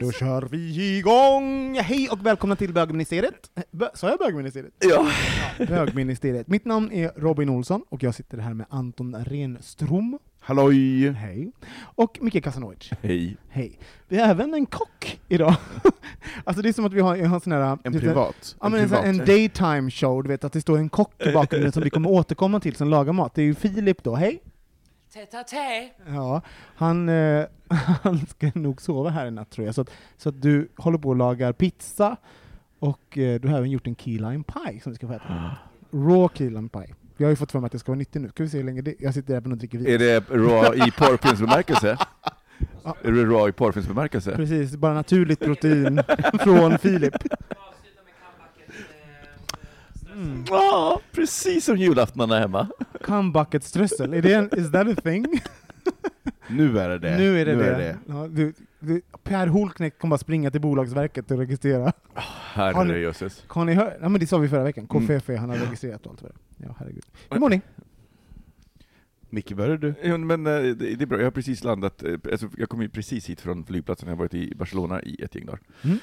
Då kör vi igång! Hej och välkomna till bögministeriet. Bö- Sa jag bögministeriet? Ja. Bögministeriet. Mitt namn är Robin Olsson och jag sitter här med Anton Renström. Halloj! Hej. Och Micke Kasanovic. Hej. Hej. Vi har även en kock idag. alltså det är som att vi har, en sån här... En privat. Ja, men en, sån här- en privat. daytime show, du vet att det står en kock i bakgrunden som vi kommer återkomma till som lagar mat. Det är ju Filip då, hej! Ja, han, eh, han ska nog sova här i natt tror jag. Så att, så att du håller på och lagar pizza och eh, du har även gjort en key lime pie som vi ska få äta. Raw key lime pie. Jag har ju fått för mig att det ska vara nyttigt nu. Ska vi se hur länge det Jag sitter även och dricker vin. Är det raw i porrfilmsbemärkelse? Ja. Är det raw i porrfilmsbemärkelse? Precis, bara naturligt protein från Filip. Mm. Ja, precis som julaftnarna hemma. Comebucket strössel, är det en, is that a thing? Nu är det det. Nu är det nu det. Är det. Ja, du, du, per Holknekt kommer bara springa till Bolagsverket och registrera. Har Herre ni- jösses. Har ni hört? Ja men det sa vi förra veckan, Mm. KFF, han har registrerat och allt vad det. Ja, herregud. Hur mår ni? Micke, börjar du? Jo, men eh, det, det är bra, jag har precis landat, eh, alltså, jag kom ju precis hit från flygplatsen, jag har varit i Barcelona i ett gäng dagar. Mm.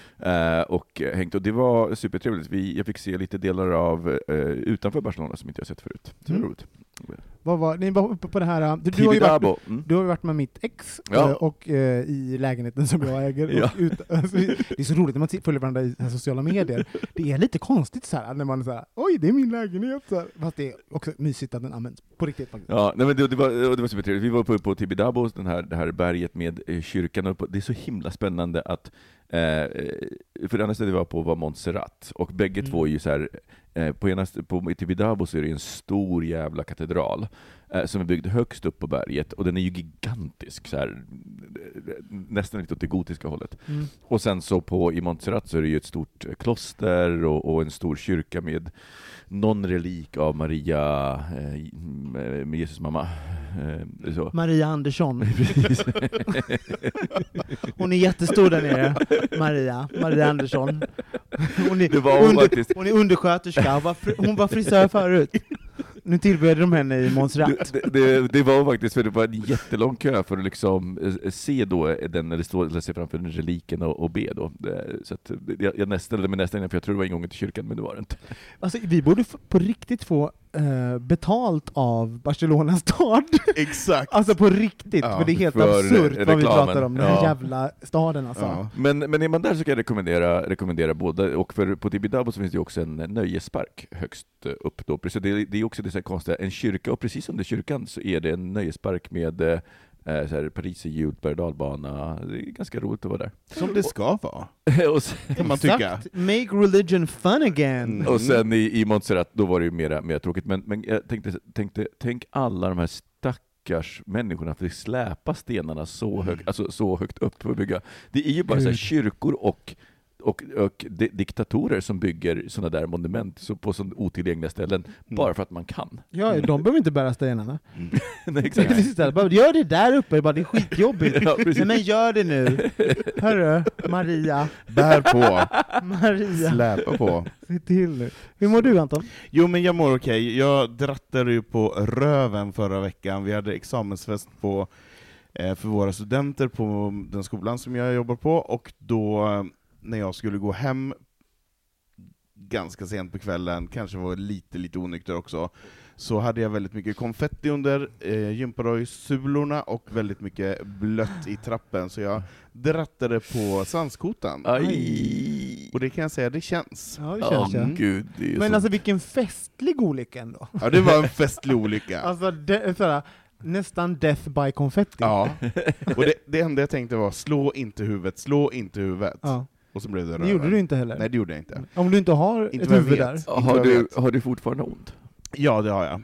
Eh, och eh, hängt, och det var supertrevligt. Vi, jag fick se lite delar av eh, utanför Barcelona som inte jag sett förut. Så Mm. roligt. Vad var, ni var uppe på det här, du, du, har ju varit, Mm. du har varit med mitt ex, Ja. eh, och eh, i lägenheten som jag äger. Ja. Ut, alltså, det är så roligt när man följer varandra i sociala medier. Det är lite konstigt så här när man här, oj det är min lägenhet. Så här. Fast det är också mysigt att den används på riktigt faktiskt. Ja, nej, men det, det, var, det var supertrevligt. Vi var uppe på Tibidabo, den här, det här berget med eh, kyrkan, och det är så himla spännande att Eh, för det andra stället vi var på var Montserrat, och bägge Mm. två är ju så här, eh, på, ena, på Tibidabo så är det en stor jävla katedral, eh, som är byggd högst upp på berget, och den är ju gigantisk, så här, eh, nästan lite åt det gotiska hållet. Mm. Och sen så på, i Montserrat så är det ju ett stort eh, kloster och, och en stor kyrka med någon relik av Maria, eh, med Jesus mamma. Eh, så. Maria Andersson. Hon är jättestor där nere, Maria, Maria Andersson. Hon är, Det var hon under, hon är undersköterska, hon var, fri, hon var frisör förut. Nu tillbereder de henne i Montserrat. Det, det, det var faktiskt, för det var en jättelång kö för att liksom eh, se då den, när det står, eller se framför den reliken och, och be då. Så att jag, jag ställde mig nästan för jag tror det var ingången till kyrkan, men det var det inte. Alltså, vi borde på riktigt få eh, betalt av Barcelona stad. Exakt! Alltså på riktigt, Ja, för det är helt för absurt vad vi pratar om, den här jävla staden alltså. Ja. Men, men är man där så kan jag rekommendera, rekommendera båda, och för, på Tibidabo så finns det också en nöjespark högst eh, upp då. Så det, det är också det så här konstiga, en kyrka, och precis under kyrkan så är det en nöjespark med eh, så här pariserhjul, berg och dalbana. Det är ganska roligt att vara där. Som det ska vara, och sen, kan man tycka. Exakt. Make religion fun again! Mm. och sen i, i Montserrat, då var det ju mera, mera tråkigt, men, men jag tänkte, tänkte, tänk alla de här stackars människorna fick släpa stenarna så, hög, alltså, så högt upp för att bygga. Det är ju bara så här, kyrkor och och, och di- diktatorer som bygger sådana där monument så på så otillgängliga ställen, bara för att man kan. Ja, de behöver inte bära stenarna. Nej, exakt. Gör det där uppe, bara, det är skitjobbigt. Ja. Nej men gör det nu! Hörru, Maria, Bär på, Maria, släpa på. se till nu. Hur mår du Anton? Jo men jag mår okej, jag drattade ju på röven förra veckan, vi hade examensfest på eh, för våra studenter på den skolan som jag jobbar på, och då när jag skulle gå hem ganska sent på kvällen, kanske var lite, lite onykter också, så hade jag väldigt mycket konfetti under eh, gympadojsulorna och väldigt mycket blött i trappen, så jag drattade på svanskotan. Aj! Och det kan jag säga, det känns. Ja, det känns ja. gud, det är Men så... alltså vilken festlig olycka ändå. Ja, det var en festlig olycka. Alltså, det, såhär, nästan death by confetti. Ja. Och det, det enda jag tänkte var, slå inte huvudet, slå inte huvudet. Ja. Och så blev det Det röven. gjorde du inte heller. Nej, det gjorde jag inte. Om du inte har Inte ett huvud vet. där. Har, du, har du fortfarande ont? Ja, det har jag.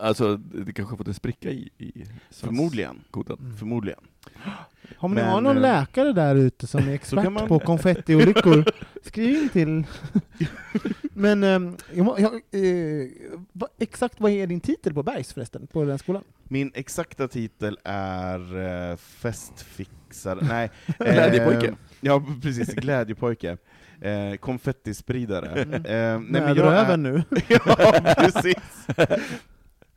Alltså, det kanske har fått en spricka i, i Förmodligen. svanskotan. Förmodligen. Om ni har någon eh, läkare där ute som är expert man- på konfettiolyckor, skriv in till... Men ehm, jag, jag, eh, vad, exakt vad är din titel på Bergs förresten, på den skolan? Min exakta titel är uh, festfixare, nej. Glädjepojke. Eh, ja, precis. Glädjepojke. Eh, konfettispridare. Mm. Eh, nej, men jag är- röven nu. ja, precis.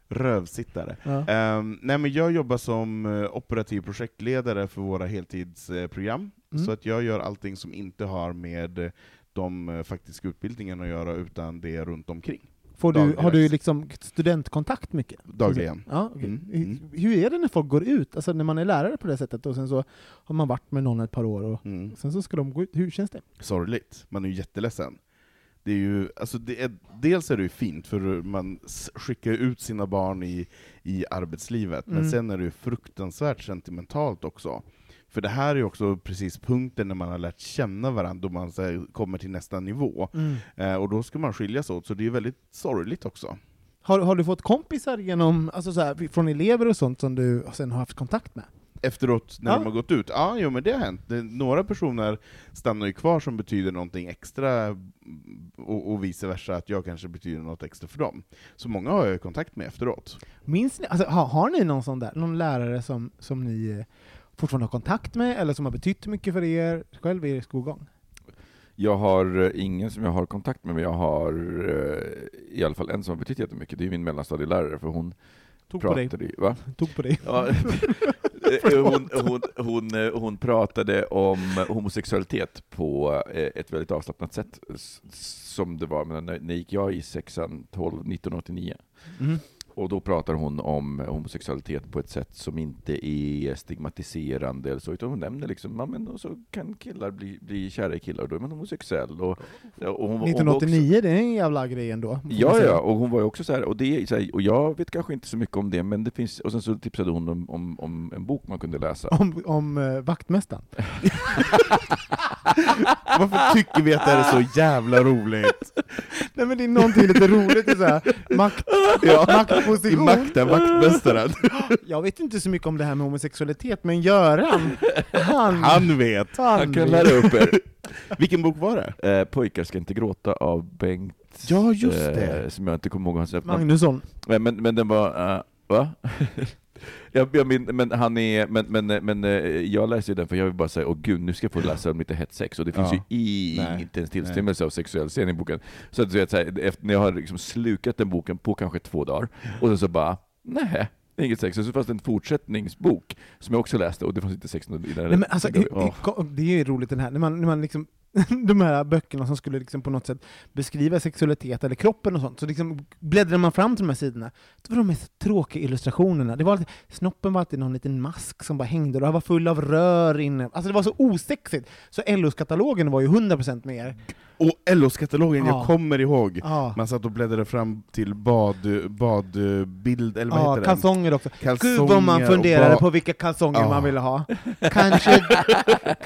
Rövsittare. Ja. Ehm, nej, men jag jobbar som eh, operativ projektledare för våra heltidsprogram, Mm. så att jag gör allting som inte har med eh, de eh, faktiska utbildningarna att göra, utan det är runt omkring. Får du, har du liksom studentkontakt mycket? Dagligen. Ja, okej. Mm, Hur- mm. Hur är det när folk går ut? Alltså när man är lärare på det sättet och sen så har man varit med någon ett par år och Mm. sen så ska de gå ut. Hur känns det? Sorgligt. Man är ju jätteledsen. Det är ju, alltså det är, dels är det ju fint, för man skickar ut sina barn i, i arbetslivet, men Mm. sen är det ju fruktansvärt sentimentalt också. För det här är ju också precis punkten när man har lärt känna varandra, då man så här, kommer till nästa nivå. Eh, och då ska man skiljas åt, så det är väldigt sorgligt också. Har, har du fått kompisar genom, alltså så här, från elever och sånt som du sen har haft kontakt med? Efteråt, när Ja. de har gått ut, ja jo men det har hänt. Det, några personer stannar ju kvar som betyder någonting extra, mm, och, och vice versa, att jag kanske betyder något extra för dem. Så många har jag kontakt med efteråt. Minns ni, alltså, har, har ni någon sån där, någon lärare som, som ni eh, fortfarande har kontakt med, eller som har betytt mycket för er själv i er skolgång? Jag har eh, ingen som jag har kontakt med, men jag har eh, i alla fall en som har betytt jättemycket. Det är min mellanstadielärare, för hon Tog på dig. pratade. Va? Tog på dig. Ja, Eh, hon, hon, hon, hon pratade om homosexualitet på ett väldigt avslappnat sätt, som det var när när gick jag i sexan 12, 1989. Mm. Och då pratar hon om homosexualitet på ett sätt som inte är stigmatiserande, eller så, utan hon nämner liksom, ja, men så kan killar bli, bli kära i killar, och då är man homosexuell. Och, och hon, hon var också- 1989, det är en jävla grej ändå. Ja, ja, och hon var också så här, och, det, är så här, och jag vet kanske inte så mycket om det, men det finns, och sen så tipsade hon om, om, om en bok man kunde läsa. Om, om uh, vaktmästaren. Varför tycker vi att det här är så jävla roligt? Nej men det är någonting lite roligt i så här, makt, Ja. I maktposition. makten, vaktmästaren. Jag vet inte så mycket om det här med homosexualitet, men Göran, han... Han vet. Han kan lära upp er. Vilken bok var det? Eh, Pojkar ska inte gråta av Bengt, Ja, just eh, det. som jag inte kommer ihåg hans efternamn. Magnusson. Nej, Men, men den var, eh, va? jag, jag min, men han är, men, men, men eh, jag läser ju den för jag vill bara säga, åh gud, nu ska jag få läsa om lite hett sex, och det finns Ja. ju inte ens tillstymmelse av sexuell scen i boken. Så att så här, efter, när jag har liksom slukat den boken på kanske två dagar, och sen så bara, nej. Inget sex, och så fanns det en fortsättningsbok som jag också läste, och det fanns inte sex i den. Nej, men alltså, det, det är ju roligt den här, när man, när man liksom, de här böckerna som skulle liksom på något sätt beskriva sexualitet eller kroppen och sånt, så liksom bläddrade man fram till de här sidorna, då var de mest tråkiga illustrationerna. Det var alltid, snoppen var alltid någon liten mask som bara hängde, och det var full av rör inne. Alltså det var så osexigt. Så LOs-katalogen var ju 100% mer. Och LOs-katalogen, Ja. jag kommer ihåg. Ja, Man satt och bläddrade fram till bad, badbild, eller vad ja heter kalsonger också. den? Gud vad man funderade på vilka kalsonger man ville ha. Kanske,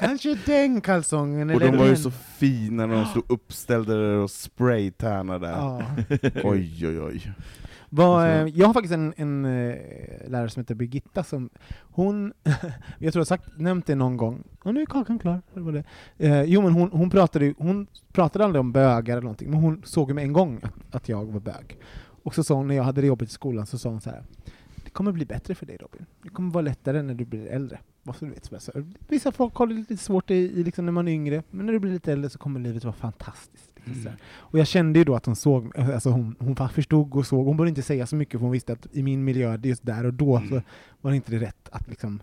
kanske den kalsongen, Och de var ju den. så fina när de stod uppställda där och spraytärnade. Ja. Oj, oj, oj. Så- eh, jag har faktiskt en, en eh, lärare som heter Birgitta som, hon, jag tror jag sagt, nämnt det någon gång, och nu är kakan klar. Det var det. Eh, jo men hon, hon, pratade, hon pratade aldrig om bögar eller någonting, men hon såg med en gång att, att jag var bög. Och så sa hon, när jag hade det jobbigt i skolan, så sa hon så här. Det kommer bli bättre för dig Robin. Det kommer vara lättare när du blir äldre. Du vet, så, vissa folk har det lite svårt i, i liksom när man är yngre, men när du blir lite äldre så kommer livet vara fantastiskt. Mm. Och jag kände ju då att hon såg, alltså hon, hon förstod och såg, hon borde inte säga så mycket för hon visste att i min miljö, just där och då, mm. så var det inte det rätt att liksom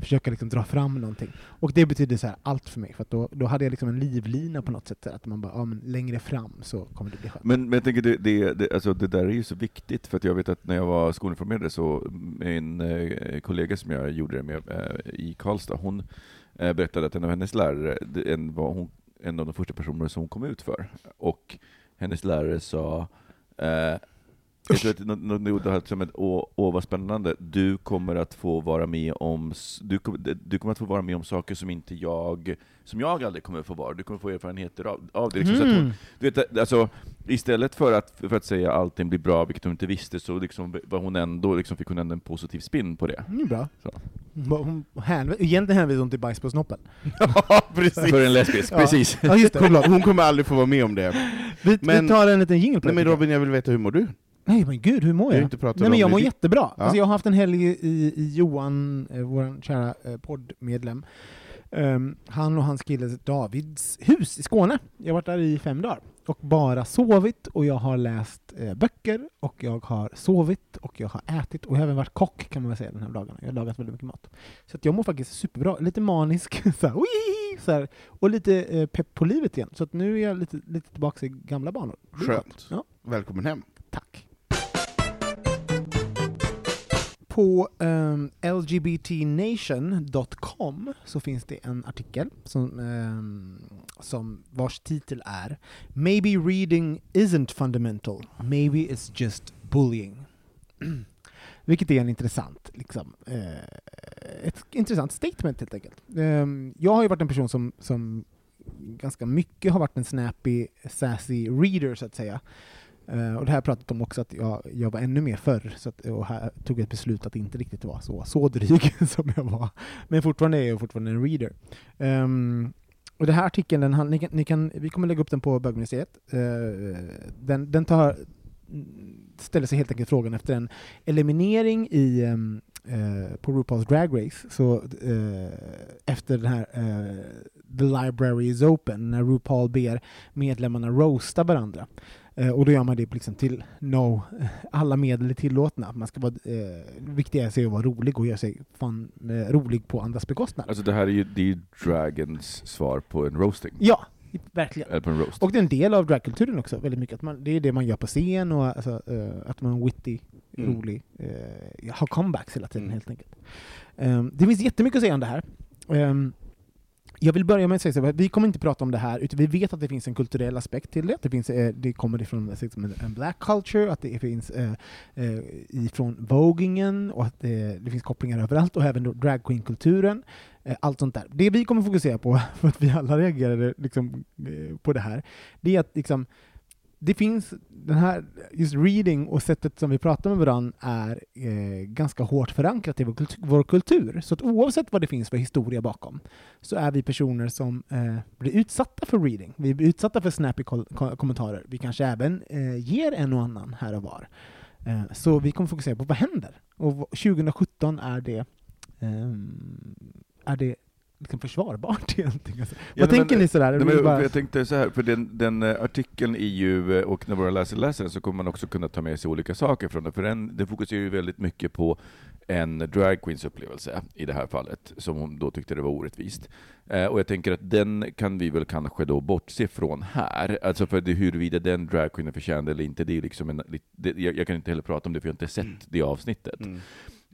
försöka liksom dra fram någonting. Och det betydde så här allt för mig, för då, då hade jag liksom en livlina på något sätt, att man bara, ja men längre fram så kommer det bli skönt. Men, men jag tänker, det, det, det, alltså det där är ju så viktigt, för att jag vet att när jag var skolinformerare så, min eh, kollega som jag gjorde det med eh, i Karlstad, hon eh, berättade att en av hennes lärare, en, var hon, en av de första personerna som hon kom ut för, och hennes lärare sa eh, jag tror att något något som ett åh, åh vad spännande, du kommer att få vara med om du, du kommer att få vara med om saker som inte jag, som jag aldrig kommer att få vara, du kommer få erfarenheter av, av det. Liksom, mm. hon, du vet, alltså, istället för att, för att säga att allting blir bra, vilket hon inte visste, så liksom var hon ändå, liksom fick hon ändå en positiv spin på det. Mm, bra. Så. Hon hänv egentligen hänvisade hon till bajs på snoppen. ja, precis. För en lesbisk, ja. precis. Ja, just det. Hon kommer aldrig få vara med om det. Vi, men, vi tar en liten jingel på Nej men Robin, jag vill veta, hur mår du? Nej men gud, hur mår jag? Inte Nej men jag mår jättebra. Ja. Alltså, jag har haft en helg i, i Johan, eh, vår kära eh, poddmedlem. Um, han och hans kille Davids hus i Skåne. Jag har varit där i fem dagar och bara sovit och jag har läst eh, böcker och jag har sovit och jag har ätit och jag har även varit kock kan man väl säga den här dagarna. Jag har lagat väldigt mycket mat. Så jag mår faktiskt superbra. Lite manisk så här, wii, så här, och lite eh, pepp på livet igen. Så att nu är jag lite, lite tillbaka i gamla banor. Skönt. Ja. Välkommen hem. Tack på ehm, um, lgbtnation.com så finns det en artikel som, um, som vars titel är Maybe reading isn't fundamental, maybe it's just bullying. Vilket är en intressant, liksom, uh, ett intressant statement helt enkelt. Um, jag har ju varit en person som, som ganska mycket har varit en snappy, sassy reader så att säga. Uh, och det här pratat om också att jag, jag var ännu mer förr, så att, och här tog jag ett beslut att inte riktigt vara så, så dryg som jag var. Men fortfarande är jag fortfarande en reader. Um, och den här artikeln, den, han, ni kan, ni kan, vi kommer lägga upp den på bögmuseet. Uh, eh, den, den tar, ställer sig helt enkelt frågan efter en eliminering i um, uh, på RuPaul's Drag Race, så efter den här The Library is Open, när RuPaul ber medlemmarna roasta varandra. Eh, och då gör man det liksom till no, alla medel är tillåtna. Man ska vara, eh, viktigast är att vara rolig och göra sig fan, eh, rolig på andras bekostnad. Alltså det här är ju, det är ju Dragons svar på en roasting. Ja, verkligen. Eller på en roast. Och det är en del av dragkulturen också, väldigt mycket. Att man, det är det man gör på scen, och alltså, uh, att man är witty, mm. rolig, uh, har comebacks hela tiden mm. helt enkelt. Um, det finns jättemycket att säga om det här. Um, jag vill börja med att säga så vi kommer inte prata om det här, utan vi vet att det finns en kulturell aspekt till det. Det, finns, eh, det kommer ifrån en black culture, att det finns eh, eh, ifrån vogingen, och att det, det, finns kopplingar överallt, och även drag queen-kulturen. Allt sånt där. Det vi kommer fokusera på, för att vi alla reagerade liksom, på det här, det är att liksom, det finns, den här, just reading och sättet som vi pratar med varandra är eh, ganska hårt förankrat i vår kultur, vår kultur. Så att oavsett vad det finns för historia bakom, så är vi personer som eh, blir utsatta för reading. Vi blir utsatta för snappy kommentarer. Vi kanske även eh, ger en och annan här och var. Eh, så vi kommer fokusera på vad händer? Och 2017 är det, ehm, är det liksom försvarbart egentligen. Alltså, ja, vad tänker men, ni sådär? Nej, men, bara... Jag tänkte så här, för den, den uh, artikeln är ju, uh, och när våra läsare läser den så kommer man också kunna ta med sig olika saker från den, för den, den fokuserar ju väldigt mycket på en drag queens upplevelse i det här fallet, som hon då tyckte det var orättvist. Uh, och jag tänker att den kan vi väl kanske då bortse från här, alltså för det, huruvida den drag queenen förtjänade eller inte, det är liksom en, det, jag, jag, kan inte heller prata om det, för jag har inte sett mm. det avsnittet. Mm.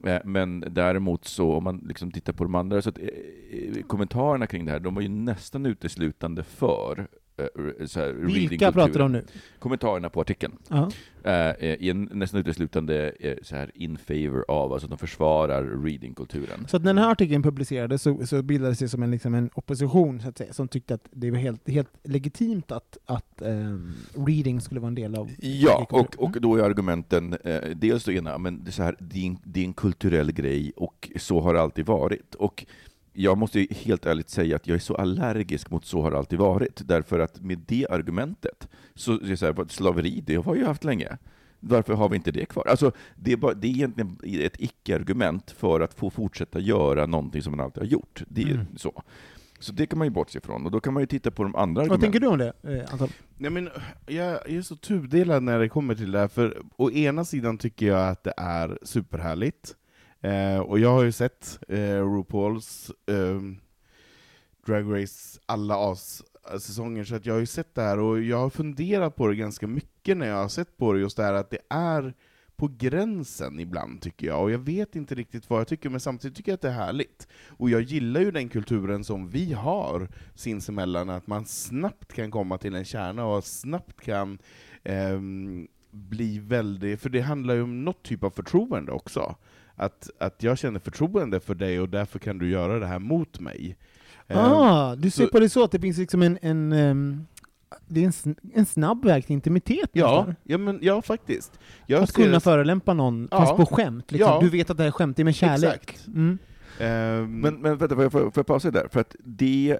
Eh, men däremot så, om man liksom tittar på de andra, så att, eh, eh kommentarerna kring det här, de var ju nästan uteslutande för här, Vilka pratar du om nu? Kommentarerna på artikeln. Uh -huh. är en, nästan uteslutande eh, så här in favor av, alltså att de försvarar readingkulturen. Så att när den här artikeln publicerades så, så bildades det som en, liksom en opposition, så att säga, som tyckte att det var helt, helt legitimt att, att um, reading skulle vara en del av Ja, och, och då är argumenten eh, dels det ena, men det är, så här, det är, en, det är en kulturell grej, och så har det alltid varit. Och jag måste helt ärligt säga att jag är så allergisk mot så har det alltid varit, därför att med det argumentet, så, så, så här, slaveri, det har vi ju haft länge. Varför har vi inte det kvar? Alltså, det, är bara, det är egentligen ett icke-argument för att få fortsätta göra någonting som man alltid har gjort. Det är mm. så. Så det kan man ju bortse ifrån, och då kan man ju titta på de andra Vad tänker du om det, eh, Anton? Nej, men jag, jag är så tudelad när det kommer till det här, för å ena sidan tycker jag att det är superhärligt, eh, och jag har ju sett eh, RuPauls eh, Drag Race alla as säsonger, så att jag har ju sett det här, och jag har funderat på det ganska mycket när jag har sett på det, just det här att det är på gränsen ibland, tycker jag. Och jag vet inte riktigt vad jag tycker, men samtidigt tycker jag att det är härligt. Och jag gillar ju den kulturen som vi har sinsemellan, att man snabbt kan komma till en kärna och snabbt kan eh, bli väldigt... För det handlar ju om något typ av förtroende också. Att, att jag känner förtroende för dig, och därför kan du göra det här mot mig. Ah, du ser så- på det så att det finns liksom en, en ehm, det är en, en snabb väg till intimitet Ja, ja, men, ja faktiskt. Jag Att kunna det- förolämpa någon, Ja. fast på skämt. Liksom. Ja. Du vet att det här är skämt, det är med kärlek. Exakt. Mm. ehm, Men, men vänta, får jag, får jag får jag pausa där? För att det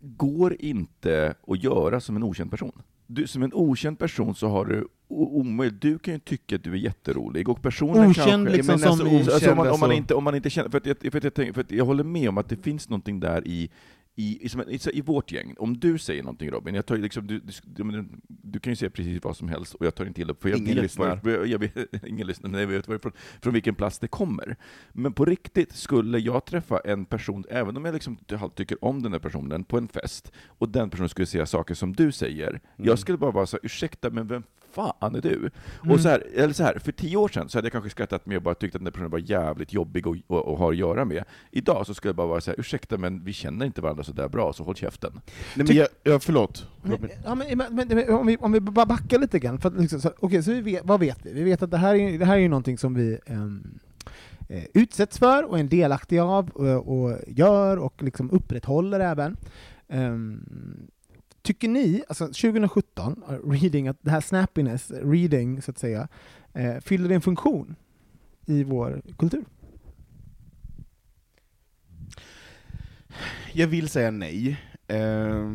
går inte att göra som en okänd person. Du, som en okänd person så har du omöjligt, du kan ju tycka att du är jätterolig, och personen Okänd kanske... liksom men som alltså, i... Så, alltså, om, man, om, man inte, om man inte känner, för att, jag, för, att jag, tänker- för jag håller med om att det finns någonting där i i, i, i, vårt gäng, om du säger någonting Robin, jag tar liksom, du, du, du, kan ju säga precis vad som helst och jag tar inte illa upp, för jag Ingen vet lyssnar. var- jag vet, ingen lyssnar, men jag vet varifrån, från vilken plats det kommer. Men på riktigt, skulle jag träffa en person, även om jag liksom tycker om den där personen, på en fest, och den personen skulle säga saker som du säger, Mm. jag skulle bara vara så här, ursäkta, men vem fan är du? Mm. Och så här, eller så här, för tio år sedan så hade jag kanske skrattat med och bara tyckt att den där personen var jävligt jobbig att och, och ha att göra med. Idag så skulle jag bara vara så här, ursäkta men vi känner inte varandra så där bra, så håll käften. Nej, men jag, ja, förlåt. Men, ja, men, men, men, om, vi, om vi bara backar lite grann, för att liksom, så, okej, så vi vet, vad vet vi? Vi vet att det här är, det här är ju någonting som vi eh, utsätts för och är en delaktig av och, och gör och liksom upprätthåller även. Ehm, tycker ni, alltså 2017, eh, reading, att det här snappiness, reading så att säga, eh, fyller en funktion i vår kultur? Jag vill säga nej. eh,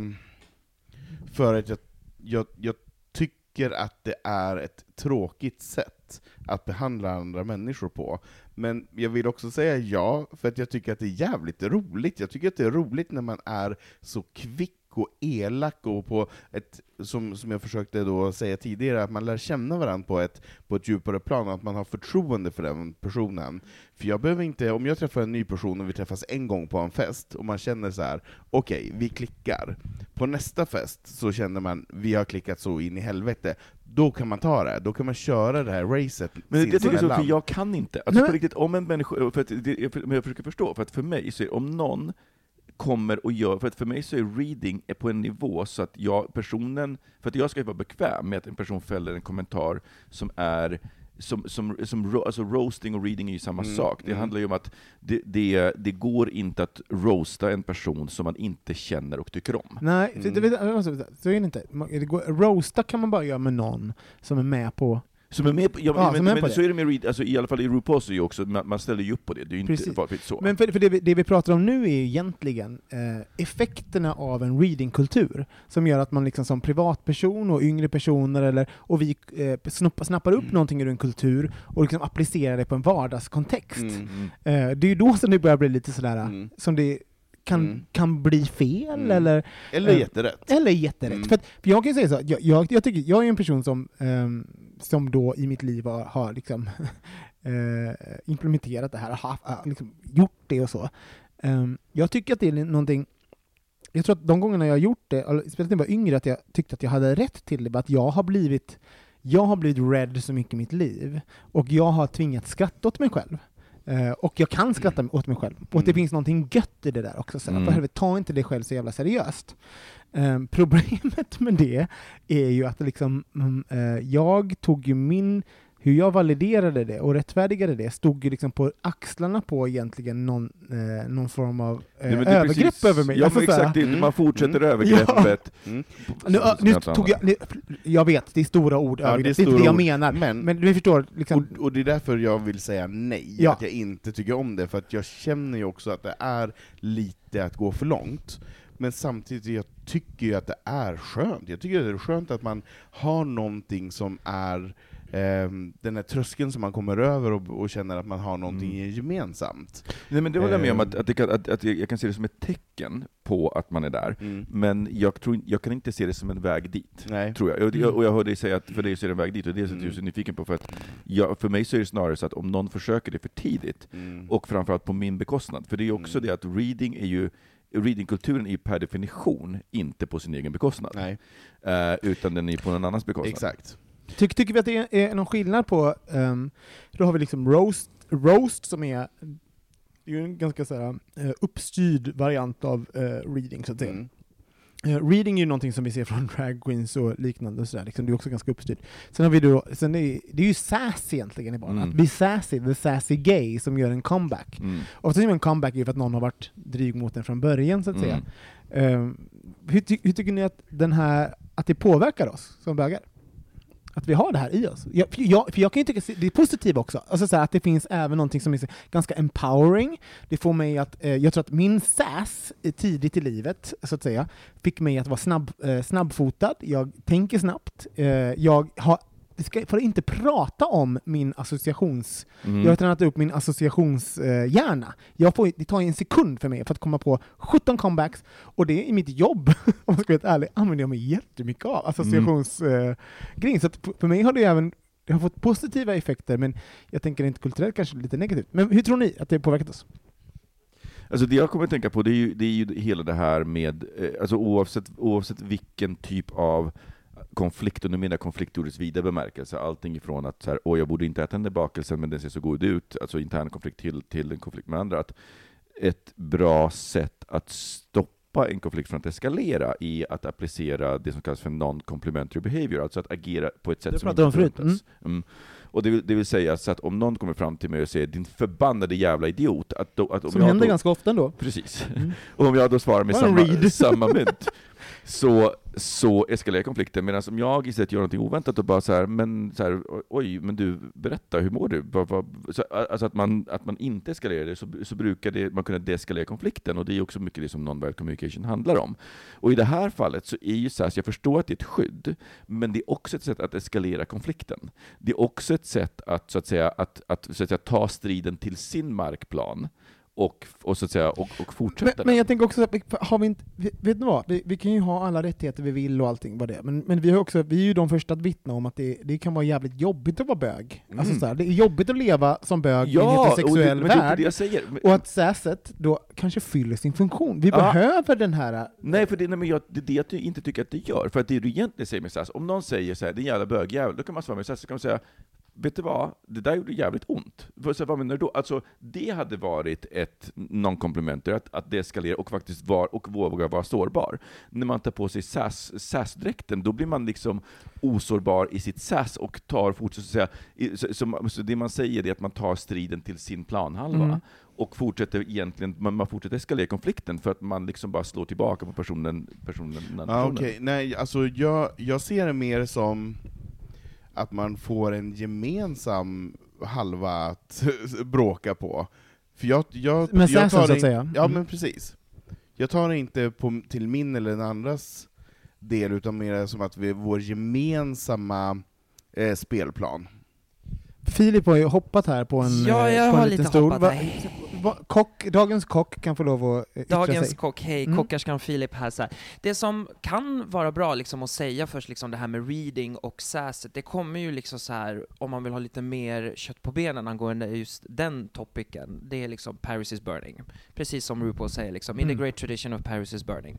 för att jag, jag, jag tycker att det är ett tråkigt sätt att behandla andra människor på. Men jag vill också säga ja, för att jag tycker att det är jävligt roligt. Jag tycker att det är roligt när man är så kvick och elak och på ett, som, som jag försökte då säga tidigare, att man lär känna varandra på ett, på ett djupare plan, och att man har förtroende för den personen. För jag behöver inte, om jag träffar en ny person och vi träffas en gång på en fest, och man känner så här: okej, vi klickar. På nästa fest så känner man, vi har klickat så in i helvete, då kan man ta det, då kan man köra det här racet Men det, jag tycker så, för jag kan inte. Alltså Nej, på men- riktigt, om en människa, för att det, jag, men jag försöker förstå, för att för mig så är om någon kommer och gör, för att för mig så är reading är på en nivå så att jag, personen, för att jag ska vara bekväm med att en person fäller en kommentar som är som, som, som alltså roasting och reading är ju samma Mm, sak. Det mm. handlar ju om att det, det, det går inte att roasta en person som man inte känner och tycker om. Nej, så, Mm. det, alltså, så är det inte. Det går, roasta kan man bara göra med någon som är med på Som är med på, ja, Ja, men, men på så det. är det med read, alltså, i alla fall i RuPaul så är ju också, man, man ställer ju upp på det, det är ju inte Precis. så. Men för, för det, vi, det vi pratar om nu är ju egentligen eh, effekterna av en readingkultur, som gör att man liksom som privatperson och yngre personer, eller, och vi eh, snuppa, snappar upp någonting ur en kultur och liksom applicerar det på en vardagskontext. Mm. Mm. Eh, det är ju då som det börjar bli lite sådär, Mm. som det kan, Mm. kan bli fel, Mm. eller Eller Eh, jätterätt. eller jätterätt. Mm. För, att, för jag kan säga så, jag, jag, jag, tycker, jag är en person som, ehm, som då i mitt liv har, har liksom, eh, implementerat det här, haft- har liksom gjort det och så. Ehm, jag tycker att det är någonting, jag tror att de gångerna jag har gjort det, speciellt när jag var yngre, att jag tyckte att jag hade rätt till det, att jag har blivit jag har blivit rädd så mycket i mitt liv, och jag har tvingats skratta åt mig själv. Eh, och jag kan skratta åt mig själv. Och att det Mm. finns någonting gött i det där också. Så, Mm. För helvete, ta inte det själv så jävla seriöst. Eh, problemet med det är ju att liksom, mm, eh, jag tog ju min, hur jag validerade det och rättfärdigade det, stod ju liksom på axlarna på egentligen någon, eh, någon form av eh, Nej, det övergrepp precis- över mig. Ja, Alltså men exakt, det, Mm. man fortsätter Mm. övergreppet. Mm. nu, nu tog jag, nu, jag vet, det är stora ord, Ja, det är det inte stora det jag menar. Men- Men, du förstår, liksom, Och, och det är därför jag vill säga nej, Ja. att jag inte tycker om det, för att jag känner ju också att det är lite att gå för långt. Men samtidigt, jag tycker ju att det är skönt. Jag tycker att det är skönt att man har någonting som är eh, den här tröskeln som man kommer över och, och känner att man har någonting Mm. gemensamt. Nej, men det håller jag med om, Ehm. att, att, kan, att, att jag kan se det som ett tecken på att man är där, Mm. men jag, tror, jag kan inte se det som en väg dit. Nej. Tror jag. Och, jag, och jag hör dig säga att för dig så är det en väg dit, och det är Mm. jag så nyfiken på, för att jag, för mig så är det snarare så att om någon försöker det för tidigt, Mm. och framförallt på min bekostnad, för det är ju också Mm. det att reading är ju Readingkulturen är ju per definition inte på sin egen bekostnad, eh, utan den är på någon annans bekostnad. exakt. Tycker, tycker vi att det är, är någon skillnad på, um, då har vi liksom roast, roast som är, är en ganska så här, eh, uppstyrd variant av eh, reading så att säga. Mm. Eh, reading är ju någonting som vi ser från drag queens och liknande, och så där, liksom, det är också ganska uppstyrt. Sen har vi då, sen är, det är ju sass egentligen i barn, Mm. att bli sassy, the sassy gay, som gör en comeback. Mm. Ofta är en comeback är för att någon har varit dryg mot en från början, så att säga. Mm. Eh, hur, ty hur tycker ni att, den här, att det påverkar oss som bögar? Att vi har det här i oss? Jag, för, jag, för jag kan ju tycka att det är positivt också, alltså så här, att det finns även någonting som är ganska empowering. Det får mig att, eh, jag tror att min sass tidigt i livet, så att säga, fick mig att vara snabb, eh, snabbfotad, jag tänker snabbt, eh, jag har vi ska, får inte prata om min associations... Mm. Jag har tränat upp min associationshjärna. Jag får, det tar en sekund för mig för att komma på 17 comebacks, och det är i mitt jobb, om jag ska vara ärlig, använder jag mig jättemycket av associationsgrejen. så att p- för mig har det även det har fått positiva effekter, men jag tänker inte kulturellt kanske lite negativt. Men hur tror ni att det påverkat oss? Alltså det jag kommer att tänka på, det är ju, det är ju hela det här med, eh, alltså oavsett, oavsett vilken typ av konflikt, och nu menar jag konflikt i ordets vida bemärkelse, allting ifrån att så här, åh jag borde inte äta den där bakelsen men den ser så god ut, alltså intern konflikt till, till en konflikt med andra, att ett bra sätt att stoppa en konflikt från att eskalera är att applicera det som kallas för non-complementary behavior, alltså att agera på ett sätt Det som inte förväntas. Mm. Och det vill, det vill säga så att om någon kommer fram till mig och säger din förbannade jävla idiot, att, då, att om Som jag händer då, ganska ofta ändå. Precis. Mm. Och om jag då svarar med samma, samma mynt, så, så eskalerar konflikten. Medan om jag istället gör något oväntat och bara så här, men så här, oj, men du, berätta, hur mår du? Så, alltså att man, att man inte eskalerar det, så, så brukar det, man kunna deeskalera konflikten, och det är också mycket det som non-verbal communication handlar om. Och i det här fallet så är ju SAS, jag förstår att det är ett skydd, men det är också ett sätt att eskalera konflikten. Det är också ett sätt att, så att säga, att, att, så att säga, ta striden till sin markplan, och, och, så att säga, och, och fortsätta Men, men jag tänker också, har vi inte, vet ni vad? Vi, vi kan ju ha alla rättigheter vi vill och allting vad det är, men, men vi, har också, vi är ju de första att vittna om att det, det kan vara jävligt jobbigt att vara bög. Mm. Alltså så här, det är jobbigt att leva som bög i en Ja, och det, heterosexuell värld. det Och att säset då kanske fyller sin funktion. Vi Ja. behöver den här... Nej, för det, nej, men jag, det är det jag inte tycker att det gör. För att det du egentligen säger med SAS, om någon säger så här, det är en jävla bögjävel, då kan man svara med SAS, så kan man säga, vet du vad, det där gjorde jävligt ont. För, så, vad menar du då? Alltså, det hade varit ett non-complementary, att, att det eskalerar och faktiskt var, och våga vara sårbar. När man tar på sig SAS SAS-dräkten, då blir man liksom osårbar i sitt SAS och tar fortsätter säga, så, så, så det man säger är att man tar striden till sin planhalva. Mm. och fortsätter egentligen, man, man fortsätter eskalera konflikten för att man liksom bara slår tillbaka på personen, personen, Ja, personen. okej. Nej, alltså jag, jag ser det mer som att man får en gemensam halva att bråka på. För jag, jag, Med jag tar så att säga. Ja, Mm. men precis. Jag tar det inte på, till min eller den andras del, utan mer som att vi är vår gemensamma eh, spelplan. Filip har ju hoppat här på en, Ja, jag på en har liten lite stol. hoppat kock, dagens kock kan få lov att eh, yttra Dagens sig. kock, hej, Mm. kockarskan Filip här så här. Det som kan vara bra liksom att säga först, liksom det här med reading och säset, det kommer ju liksom så här om man vill ha lite mer kött på benen angående just den topicen, det är liksom Paris is burning. Precis som RuPaul säger liksom, in the Mm. great tradition of Paris is burning.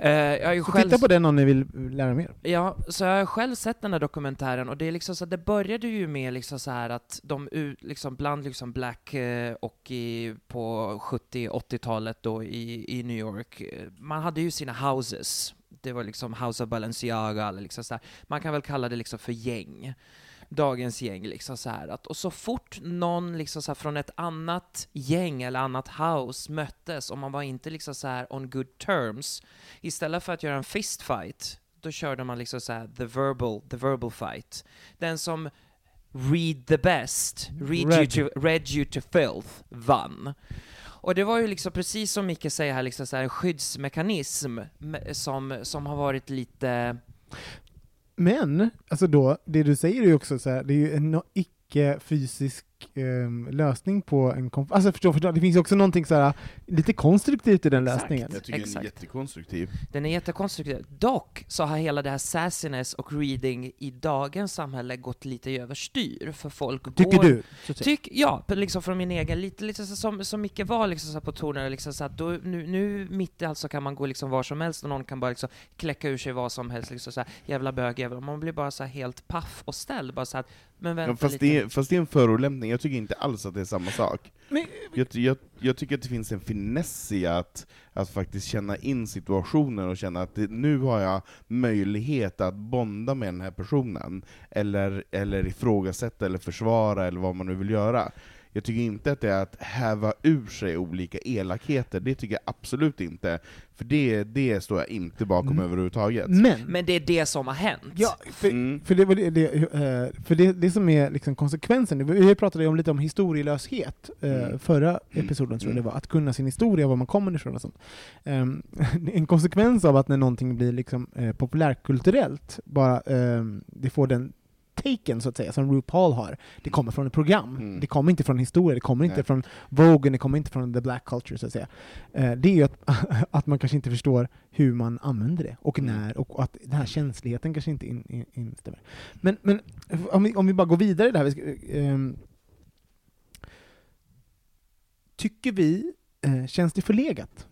Eh, jag Så själv... titta på den om ni vill lära mer. Ja, så jag har själv sett den här dokumentären och det är liksom så att det började ju med liksom så här att de liksom bland liksom black eh, och i, på 70-80-talet då i, i New York, eh, man hade ju sina houses. Det var liksom House of Balenciaga eller liksom så här. Man kan väl kalla det liksom för gäng. Dagens gäng liksom så här att, och så fort någon liksom så här från ett annat gäng eller annat house möttes och man var inte liksom så här on good terms, istället för att göra en fist fight, då körde man liksom så här the verbal, the verbal fight. Den som read the best, read, Read. You to, read you to filth, vann. Och det var ju liksom precis som Micke säger här, liksom så här en skyddsmekanism me- som, som har varit lite... Men, alltså då, det du säger är ju också så här, det är ju en icke-fysisk ehm, lösning på en konflikt. Alltså förstå, förstå, det finns också någonting så här, lite konstruktivt i den Exakt. lösningen. Jag tycker den är Exakt. jättekonstruktiv. Den är jättekonstruktiv. Dock så har hela det här sassiness och reading i dagens samhälle gått lite överstyr, för folk Tycker går... du? Tyck, ja, liksom från min egen, lite, lite så som, som Micke var liksom så här på tonen, liksom så att då, nu, nu mitt i allt så kan man gå liksom var som helst och någon kan bara liksom kläcka ur sig vad som helst, liksom så här, jävla bög, jävla, man blir bara så här helt paff och ställd, bara så här, men vänta Ja, fast, lite. det är, fast det är en förolämpning, jag tycker inte alls att det är samma sak. Men- Jag, jag, jag tycker att det finns en finess i att, att faktiskt känna in situationen och känna att det, nu har jag möjlighet att bonda med den här personen, eller, eller ifrågasätta eller försvara eller vad man nu vill göra. Jag tycker inte att det är att häva ur sig olika elakheter, det tycker jag absolut inte. För det, det står jag inte bakom Mm. överhuvudtaget. Men, Men det är det som har hänt. ja, för, Mm. för, det, var det, det, eh, för det, det som är liksom konsekvensen, vi pratade ju om lite om historielöshet eh, Mm. förra episoden tror jag Mm. det var, att kunna sin historia, var man kommer ifrån och sånt. Ehm, en konsekvens av att när någonting blir liksom, eh, populärkulturellt, bara ehm, det får den taken så att säga, som RuPaul har, det kommer från ett program. Mm. Det kommer inte från historia, det kommer inte Nej. från Vogue, det kommer inte från the black culture så att säga. Eh, det är ju att, att man kanske inte förstår hur man använder det, och Mm. när, och att den här känsligheten kanske inte in, in, instämmer. Men, men om, vi, om vi bara går vidare här, vi ska, ehm, tycker vi, eh, känns det förlegat?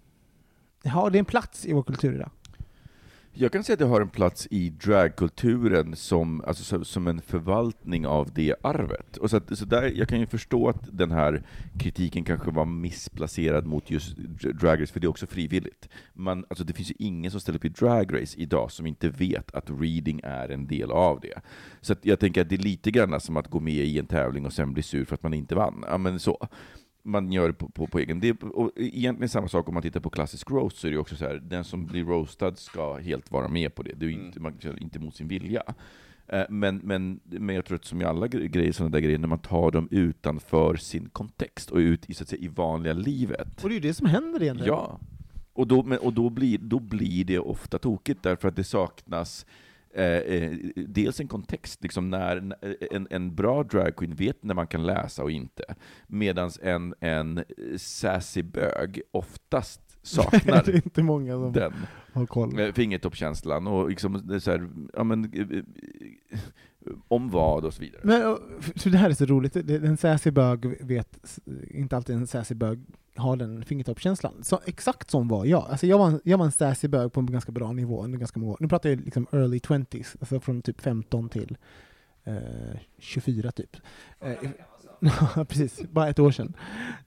Har det en plats i vår kultur idag? Jag kan säga att jag har en plats i dragkulturen som, alltså, som, en förvaltning av det arvet. Och så att, så där, jag kan ju förstå att den här kritiken kanske var missplacerad mot just Drag Race, för det är också frivilligt. Man, alltså, det finns ju ingen som ställer upp i Drag Race idag som inte vet att reading är en del av det. Så att jag tänker att det är lite grann som att gå med i en tävling och sen bli sur för att man inte vann. Ja, men så man gör det på, på, på egen... Det är, och egentligen samma sak om man tittar på klassisk roast, så är det också så här, den som blir roastad ska helt vara med på det. Det är ju inte, man kör inte mot sin vilja. Eh, Men, men, men jag tror att som i alla gre- grejer, sådana där grejer, när man tar dem utanför sin kontext och ut i, så att säga, i vanliga livet. Och det är ju det som händer egentligen. Ja. Och, då, men, och då, blir, då blir det ofta tokigt, därför att det saknas eh, eh, dels en kontext, liksom när en, en bra dragqueen vet när man kan läsa och inte, medan en, en sassy bög oftast det är saknar inte många som den har koll. eh, fingertoppskänslan och liksom så här, ja men, eh, eh, om vad och så vidare. Men, så det här är så roligt, en sassy bög vet, inte alltid en sassy bög har den fingertoppskänslan. Så, exakt som var jag. Alltså jag, var en, jag var en sassy bög på en ganska bra nivå. under ganska många, år. nu pratar jag liksom early 20s, alltså från typ 15 till eh, 24 typ. Eh, precis. Bara ett år sedan.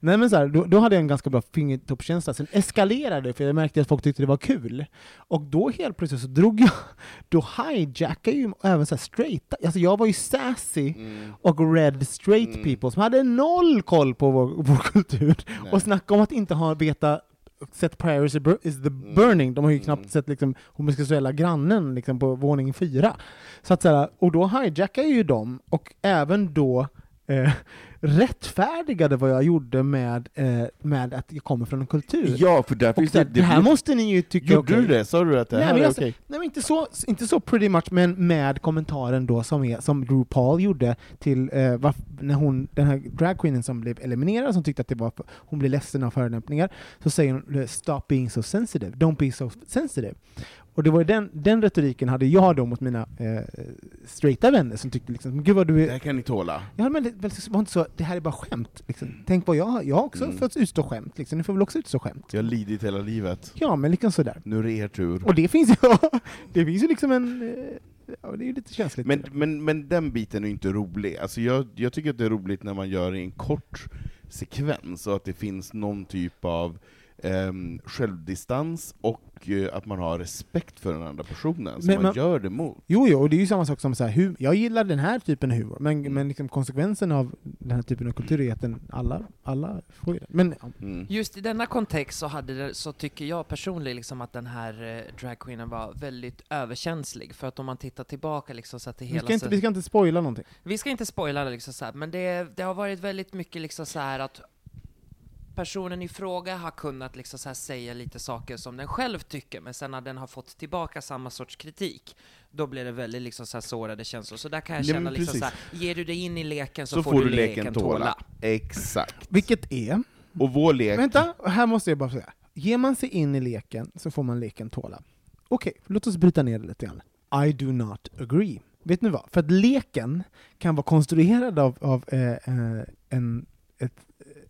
Nej men så här, då, då hade jag en ganska bra fingertoppskänsla, sen eskalerade det för jag märkte att folk tyckte det var kul. Och då helt plötsligt så drog jag, då hijackade ju även så här straight, alltså jag var ju sassy Mm. och red straight Mm. people som hade noll koll på vår, vår kultur. Nej. Och snacka om att inte ha veta Set prior is the the burning, de har ju knappt Mm. sett liksom, homosexuella grannen liksom, på våning fyra. Så att, så här, och då hijackade ju dem, och även då eh, rättfärdigade vad jag gjorde med, eh, med att jag kommer från en kultur. Ja, för där finns här, det... det här måste ni ju tycka Gjorde okej. du det? Sa du att det Nej, här men är okej? Nej men inte så, inte så pretty much, men med kommentaren då som, är, som RuPaul gjorde till eh, varf- när hon, den här dragqueenen som blev eliminerad, som tyckte att det var, hon blev ledsen av förolämpningar, så säger hon “Stop being so sensitive, don't be so sensitive”. Och det var den, den retoriken hade jag då mot mina eh, straighta vänner som tyckte liksom “Gud vad du Det är...” här kan ni tåla. Ja men det det var inte så, det här är bara skämt. Liksom. Tänk vad jag jag har också Mm. fått utstå skämt, liksom. ni får väl också utstå skämt. Jag har lidit hela livet. Ja men liksom sådär. Nu är det er tur. Och det finns ju, det finns ju liksom en... eh, Ja, det är ju lite känsligt. Men, men, men den biten är ju inte rolig. Alltså jag, jag tycker att det är roligt när man gör det i en kort sekvens, och att det finns någon typ av ehm, självdistans, och eh, att man har respekt för den andra personen, som Men man man- gör det mot. Jo, jo, och det är ju samma sak som så här, jag gillar den här typen av humor, men, Mm. men liksom konsekvensen av den här typen av kultur är att den, alla, alla får ju det. Men Mm. Just i denna kontext så, hade det, så tycker jag personligen liksom att den här eh, dragqueenen var väldigt överkänslig, för att om man tittar tillbaka liksom så att det vi, hela... ska inte, så- vi ska inte spoila någonting. Vi ska inte spoila det liksom så här, men det, det har varit väldigt mycket liksom så här att personen i fråga har kunnat liksom så här säga lite saker som den själv tycker, men sen när den har fått tillbaka samma sorts kritik, då blir det väldigt liksom så här sårade känslor. Så där kan jag Ja, känna men liksom så här, ger du dig in i leken så, Så får, du leken tåla. Exakt. Vilket är, Och vår lek... vänta, här måste jag bara säga. Ger man sig in i leken så får man leken tåla. Okej, låt oss bryta ner det lite grann. I do not agree. Vet ni vad? För att leken kan vara konstruerad av, av eh, eh, en, ett,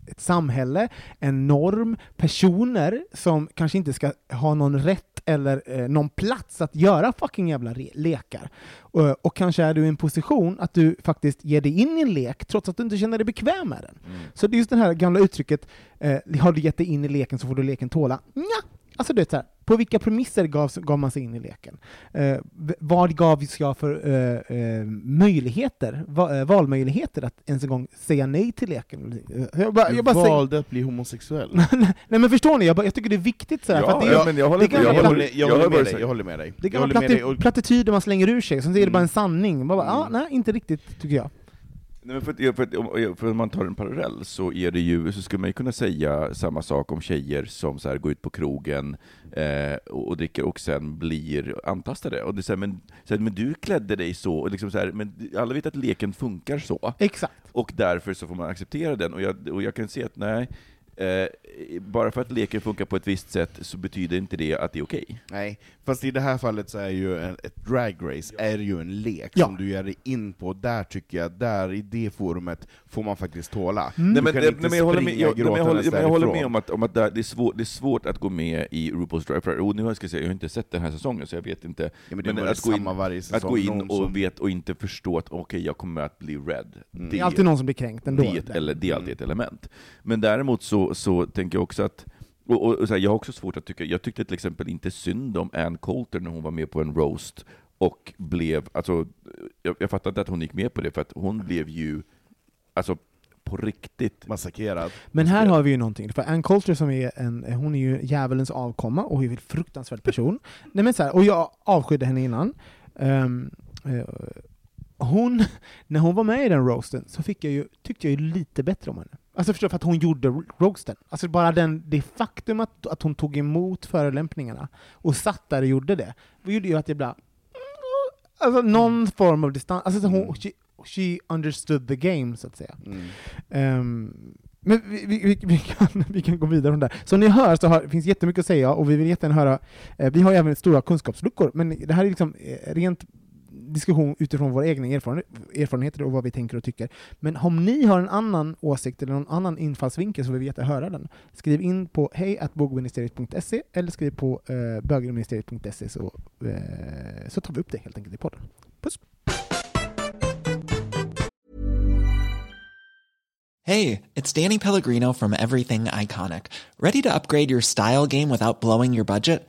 ett samhälle, en norm, personer som kanske inte ska ha någon rätt eller eh, någon plats att göra fucking jävla lekar. Och, och kanske är du i en position att du faktiskt ger dig in i en lek trots att du inte känner dig bekväm med den. Så det är just det här gamla uttrycket, eh, har du gett dig in i leken så får du leken tåla. Nja, alltså det är så här, på vilka premisser gavs, gav man sig in i leken? Eh, vad gavs jag för eh, eh, möjligheter, va, eh, valmöjligheter att ens en gång säga nej till leken? Jag bara, jag bara säger, valde att bli homosexuell. nej men förstår ni, jag, bara, jag tycker det är viktigt så här, för att det är, ja, men jag håller, det kan jag Jag håller, jag med dig, jag håller med dig. det med plati, Och, plattityder man slänger ur sig, sen så är det Mm. bara en sanning. Man bara, ah, Mm. nej, inte riktigt, tycker jag. Nej, för, att, för, att, om, för om man tar en parallell så är det ju, så skulle man ju kunna säga samma sak om tjejer som så här går ut på krogen eh, och, och dricker och sen blir antastade. Och det är så här, men, så här, men du klädde dig så, och liksom så här, men alla vet att leken funkar så, Exakt. och därför så får man acceptera den. Och jag, och jag kan se att nej, eh, bara för att leken funkar på ett visst sätt så betyder inte det att det är okej. nej, fast i det här fallet så är ju en, ett dragrace är ju en lek Ja. som du ger dig in på, där tycker jag, där i det forumet får man faktiskt tåla. Mm. Nej, men, nej, men jag håller med, jag, nej, men jag, håller, men jag håller med om att, om att det, är svårt, det är svårt att gå med i RuPaul's Drag Race. Och nu ska jag säga, jag har inte sett den här säsongen, så jag vet inte. Ja, men det men att gå in- samma varje Att gå in och som- vet och inte förstå att okej, jag kommer att bli red. Mm. Det är alltid någon som blir kränkt ändå. det, eller, det är alltid ett element. Men däremot så, så tänker jag också att och, och, och så här, jag har också svårt att tycka, jag tyckte till exempel inte synd om Ann Coulter när hon var med på en roast och blev, alltså, jag, jag fattar inte att hon gick med på det, för att hon blev ju, alltså på riktigt, Massakrerad. Men här har vi ju någonting, för Ann Coulter som är en, hon är ju djävulens avkomma och är en fruktansvärd person. Nej men så här, och jag avskydde henne innan. Ehm, eh, hon, när hon var med i den roasten så fick jag ju, tyckte jag ju lite bättre om henne. Alltså förstår för att hon gjorde ro- roasten. Alltså bara den, det faktum att, att hon tog emot förolämpningarna och satt där och gjorde det, det gjorde ju att jag blev Alltså någon form av distans, alltså så hon, she, she understood the game så att säga. Mm. Ehm, men vi, vi, vi, kan, vi kan gå vidare från där. Som ni hör så har, finns jättemycket att säga och vi vill jättegärna höra, eh, vi har ju även stora kunskapsluckor, men det här är liksom eh, rent diskussion utifrån våra egna erfaren erfarenheter och vad vi tänker och tycker. Men om ni har en annan åsikt eller någon annan infallsvinkel så vill vi jättegärna höra den. Skriv in på hejatbogministeriet.se eller skriv på eh, bögministeriet.se så, eh, så tar vi upp det helt enkelt i podden. Puss! Hey, it's Danny Pellegrino from Everything Iconic. Ready to upgrade your style game without blowing your budget?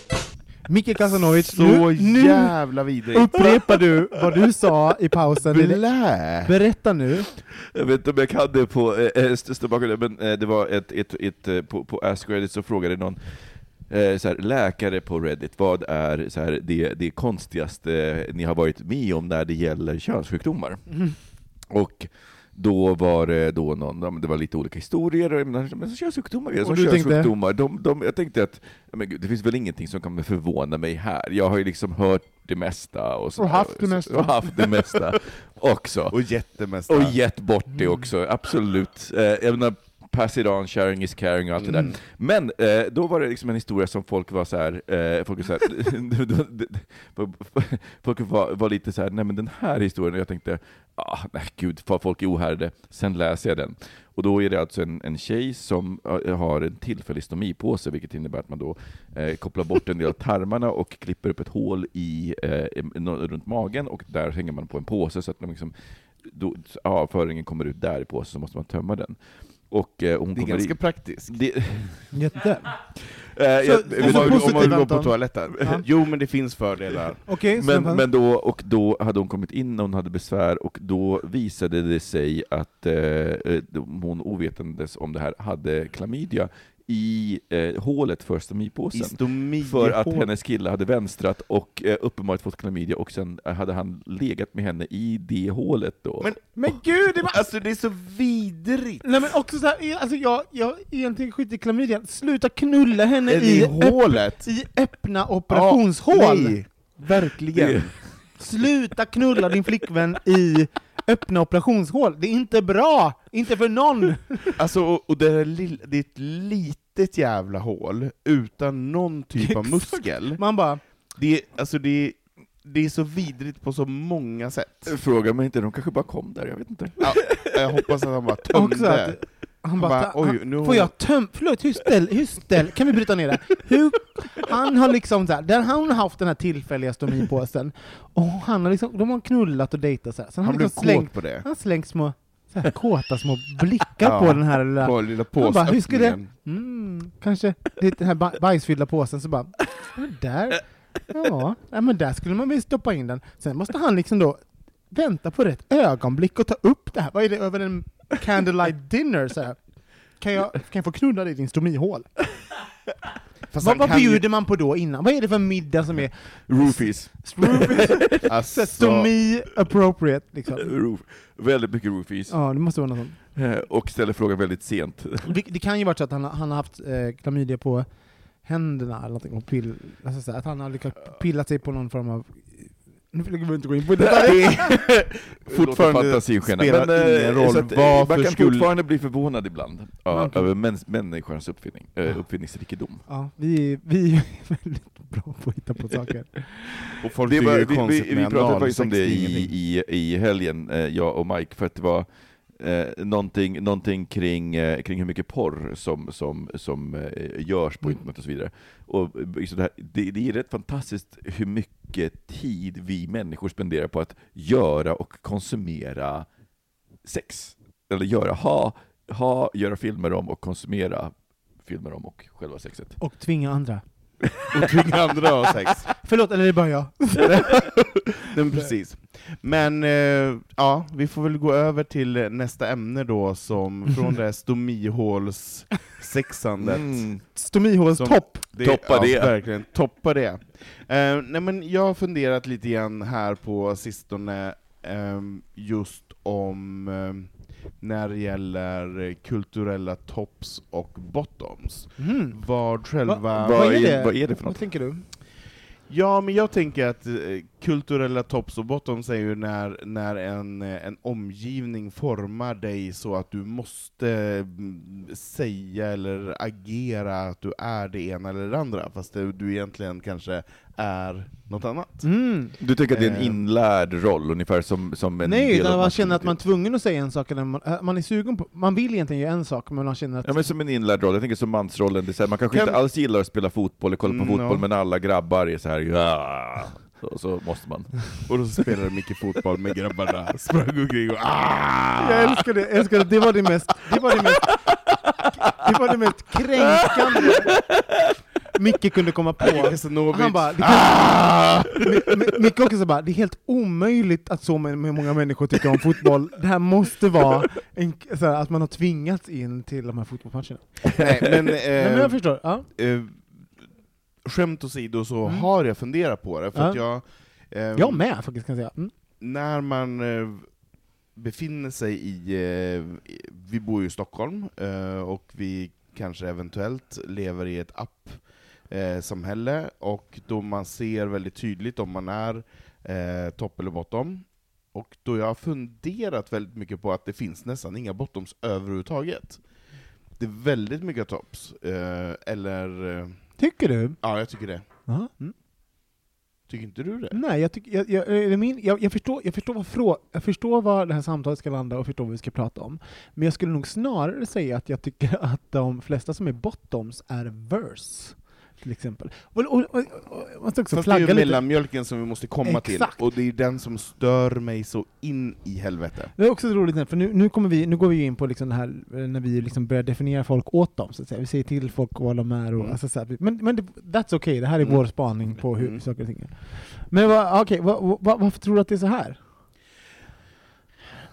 Micke Kasanovic, Så nu, jävla vidrigt. upprepar du vad du sa i pausen. Blä! Berätta nu. Jag vet inte om jag kan det på äh, det, men äh, det var ett, ett, ett, ett på, på Ask Reddit så frågade någon eh, så här, läkare på Reddit, vad är så här, det, det konstigaste ni har varit med om när det gäller könssjukdomar? Mm. Och då var det då någon, det var lite olika historier, men, men könssjukdomar, Och som du könssjukdomar, de, de, jag tänkte att gud, det finns väl ingenting som kan förvåna mig här. Jag har ju liksom hört det mesta och, så, Och haft det mesta. och haft det mesta också. Och jättemesta. Och gett bort det också, absolut. Eh, jag menar, pass it on, sharing is caring och allt det Mm. där. Men eh, då var det liksom en historia som folk var så här, eh, folk, var så här folk var, var lite så här, nej men den här historien, och jag tänkte, ah, nej gud, folk är ohärdade. Sen läser jag den. Och då är det alltså en, en tjej som eh, har en tillfällig stomipåse, vilket innebär att man då eh, kopplar bort en del av tarmarna och klipper upp ett hål i, eh, runt magen, och där hänger man på en påse så att man liksom, då, avföringen kommer ut där i påsen, så måste man tömma den. Och, eh, hon Det är kommer ganska i, praktiskt. det, Jätte. eh, jag- Så- Om så man, om man positivt, vill gå på toaletten. Ja. Jo, men det finns fördelar. Okej, men, men, men då, och då hade hon kommit in och hon hade besvär, och då visade det sig att eh, eh, hon ovetandes om det här hade klamydia i eh, hålet för I stomipåsen. stomi För att hennes kille hade vänstrat och eh, uppenbarligen fått klamydia, och sen hade han legat med henne i det hålet då. Men, men gud! Det var, alltså det är så vidrigt! nej men också så här, alltså jag, jag egentligen skiter i klamydian. Sluta knulla henne i, öpp- hålet? i öppna operationshål! Ja, nej, verkligen. Det- Sluta knulla din flickvän i öppna operationshål. Det är inte bra! Inte för någon! Alltså, och, och det, är lill, det är ett litet jävla hål utan någon typ av Exakt. muskel. Man bara, Det är, alltså det är, det är så vidrigt på så många sätt. Fråga mig inte, de kanske bara kom där, jag vet inte. Ja, jag hoppas att han bara också tömde. Att han bara, bara, oj, han, nu- får jag töm... Förlåt, hur ställ, hur ställ... Kan vi bryta ner det? Hur, han har liksom så här, där han har haft den här tillfälliga stomipåsen, och han har liksom, de har knullat och dejtat så här. Sen Han blev liksom slängt, kåt på det. han slängt små, så här, kåta små blickar Ja, på den här lilla... På lilla Han bara, hur ska det... Mm, kanske den här ba- bajsfyllda påsen, så bara, där, ja, ja, men där skulle man väl stoppa in den. Sen måste han liksom då vänta på rätt ögonblick och ta upp det här. Vad är det, över en candlelight dinner? Så här. Kan, jag, kan jag få knulla dig i din stomihål? Fast Vad, han vad kan ju- bjuder man på då innan? Vad är det för middag som är Roofies. Alltså, stomi appropriate? Liksom? Roof. Väldigt mycket roofies. Ja, det måste vara något sånt. Eh, Och ställer frågan väldigt sent. Det, det kan ju vara så att han, har- han har haft eh, klamydia på händerna eller någonting, och pill, alltså så här, att han har lyckats pilla sig på någon form av... Nu vill jag inte gå in på det där. Fortfarande spelar eh, ingen roll att, eh, varför Man kan skulle- fortfarande bli förvånad ibland ja, kan- över mäns, människans uppfinning, äh, uppfinningsrikedom. Ja, vi, vi är väldigt bra på att hitta på saker. Och folk Det var, vi, vi, vi pratade faktiskt om det i, i, i helgen, eh, jag och Mike, för att det var eh, någonting, någonting kring, eh, kring hur mycket porr som, som, som eh, görs på Mm. internet och så vidare. Och så det, här, det, det är rätt fantastiskt hur mycket tid vi människor spenderar på att göra och konsumera sex. Eller göra, ha, ha, göra filmer om och konsumera filmer om och själva sexet. Och tvinga andra. Och tvinga andra att ha sex. Förlåt, eller är det bara jag? Nej, men precis. Men eh, ja, vi får väl gå över till nästa ämne då, som från det här stomihålssexandet. Mm. Stomihålstopp! Det, Toppa ja, det. Verkligen, toppa det. Eh, nej, men jag har funderat lite grann här på sistone, ehm, just om ehm, när det gäller kulturella tops och bottoms. Mm. Vad själva... Va- Vad vad, är det? vad är det för Vad något? tänker du? Ja, men jag tänker att eh, kulturella tops och bottoms är ju när, när en, eh, en omgivning formar dig så att du måste mm, säga eller agera att du är det ena eller det andra, fast det, du egentligen kanske är något annat. Mm. Du tänker att det är en Eh. inlärd roll, ungefär som, som en Nej, del utan av man känner att man är tvungen att säga en sak, eller man, äh, man är sugen på, man vill egentligen göra en sak, men man känner att... Ja men som en inlärd roll, jag tänker som mansrollen, det är så här, man kanske Kan- inte alls gillar att spela fotboll eller kolla på Mm, fotboll, ja. men alla grabbar är så här ja, så, så måste man. Och då spelade Micke fotboll med grabbarna, sprang omkring och ah! Jag älskar det, jag älskar det, det var det mest, det var det mest, det var det mest kränkande. Micke kunde komma på. Han bara, det Ah! Mi- Mi- Micke också så bara, det är helt omöjligt att så många människor tycker om fotboll. Det här måste vara en, här, att man har tvingats in till de här fotbollsmatcherna. Nej, men, eh, men jag förstår. Ja. eh, skämt åsido så Mm. har jag funderat på det, för Ja. att jag... ehm, Jag med faktiskt kan jag säga. Mm. när man eh, befinner sig i, eh, i- vi bor ju i Stockholm, eh, och vi kanske eventuellt lever i ett app-samhälle, och då man ser väldigt tydligt om man är eh, topp eller bottom, och då jag har funderat väldigt mycket på att det finns nästan inga bottoms överhuvudtaget. Det är väldigt mycket tops, eh, eller... eh, Tycker du? Ja, jag tycker det. Ja. Mm. Tycker inte du det? Nej, jag, tycker, jag, jag, är min, jag, jag, förstår, jag, förstår vad frå, jag förstår vad det här samtalet ska landa och förstår vad vi ska prata om. Men jag skulle nog snarare säga att jag tycker att de flesta som är bottoms är verse. Till exempel. Och, och, och, och, man måste också Fast det är flagga ju mellanmjölken som vi måste komma Exakt. till, och det är den som stör mig så in i helvete. Det är också så roligt, för nu, nu, kommer vi, nu går vi in på liksom det här eh, när vi liksom börjar definiera folk åt dem, så att säga. Vi säger till folk vad de är, och, Mm. alltså, så här, men, men det, that's okay, det här är Mm. vår spaning på hur Mm. saker och ting är. Men vad, okej, vad, vad, varför tror du att det är så här?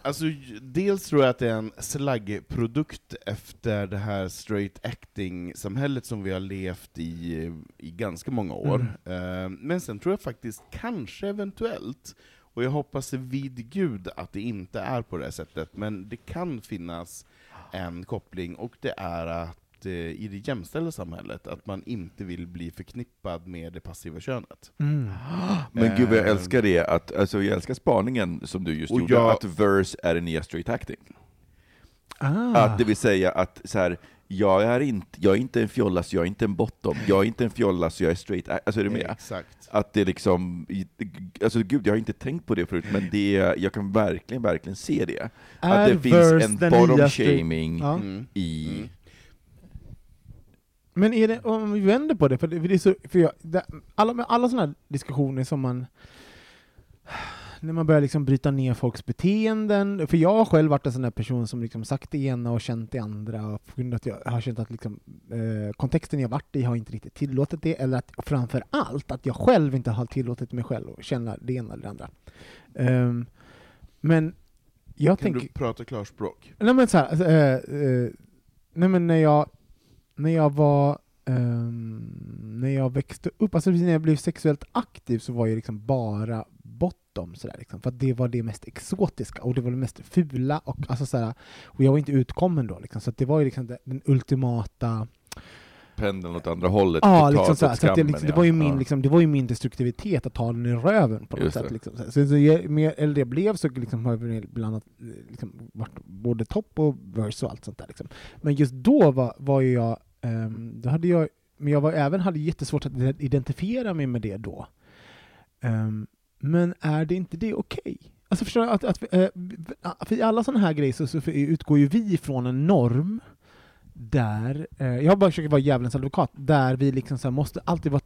Alltså, dels tror jag att det är en slaggprodukt efter det här straight acting-samhället som vi har levt i i ganska många år. Eh, Men sen tror jag faktiskt, kanske eventuellt, och jag hoppas vid Gud att det inte är på det sättet, men det kan finnas en koppling, och det är att eh, i det jämställda samhället, att man inte vill bli förknippad med det passiva könet. Mm. Men gud vad jag Eh, älskar det, att, alltså jag älskar spaningen som du just Och gjorde, jag- att verse är det nya straight acting. Ah. Att det vill säga att så här, jag, är inte, jag är inte en fjollas, jag är inte en bottom, jag är inte en fjollas, jag är straight. Alltså är du med? Exakt. Att det liksom, alltså gud jag har inte tänkt på det förut, men det, jag kan verkligen, verkligen se det. Är att det finns en den bottom shaming Ja. Mm. i... Mm. Men är det, om vi vänder på det, för det, för det är så, för jag, det, alla, alla sådana här diskussioner som man när man börjar liksom bryta ner folks beteenden, för jag har själv varit en sån där person som liksom sagt det ena och känt det andra, och på grund av att jag har känt att liksom, eh, kontexten jag varit i har inte riktigt tillåtit det, eller att framför allt att jag själv inte har tillåtit mig själv att känna det ena eller det andra. Ehm, men jag Kan tänker... du prata klarspråk? Nej men så här, alltså, eh, eh, nej men när jag, när jag var, ehm, när jag växte upp, alltså när jag blev sexuellt aktiv så var jag liksom bara bottom sådär liksom, för att det var det mest exotiska och det var det mest fula och alltså sådär, och jag var inte utkommen då liksom, så att det var ju liksom den ultimata pendeln åt andra hållet. Ja, liksom så, så det, liksom, det, var ju min, Ja. liksom, det var ju min destruktivitet att ta den i röven på något Just sätt. Liksom. Så, så, ju mer äldre jag blev så liksom, har jag blandat, liksom, varit både topp och verse och allt sånt där. Liksom. Men just då var, var ju jag, Um, då hade jag, men jag var även hade jättesvårt att identifiera mig med det då. Um, men är det inte det okej? Okay? Alltså förstår du, att, att, eh, för i alla sådana här grejer så, så utgår ju vi från en norm där, eh, jag bara försöker vara djävulens advokat, där vi liksom så här måste alltid vara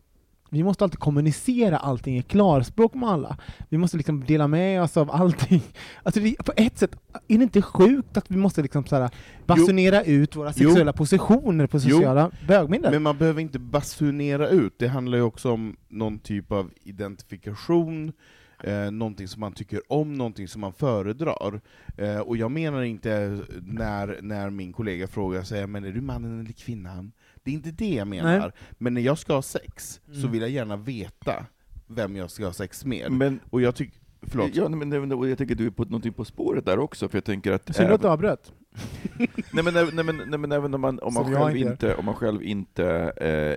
vi måste alltid kommunicera allting i klarspråk med alla. Vi måste liksom dela med oss av allting. Alltså det, på ett sätt, är det inte sjukt att vi måste liksom så här basunera ut våra Jo. sexuella positioner på Jo. sociala bögmedel? Men man behöver inte basunera ut, det handlar ju också om någon typ av identifikation, eh, någonting som man tycker om, någonting som man föredrar. Eh, och jag menar inte när, när min kollega frågar, säger men är du mannen eller kvinnan? Det är inte det jag menar. Nej. Men när jag ska ha sex, så Mm. vill jag gärna veta vem jag ska ha sex med. Men, och jag tycker, förlåt. ja, men, men, och jag tänker att du är på någonting på spåret där också, för jag tänker att... Synd att du avbröt. nej, men, nej, men, nej, men även om man, om man, Som jag själv, inte gör. inte, om man själv inte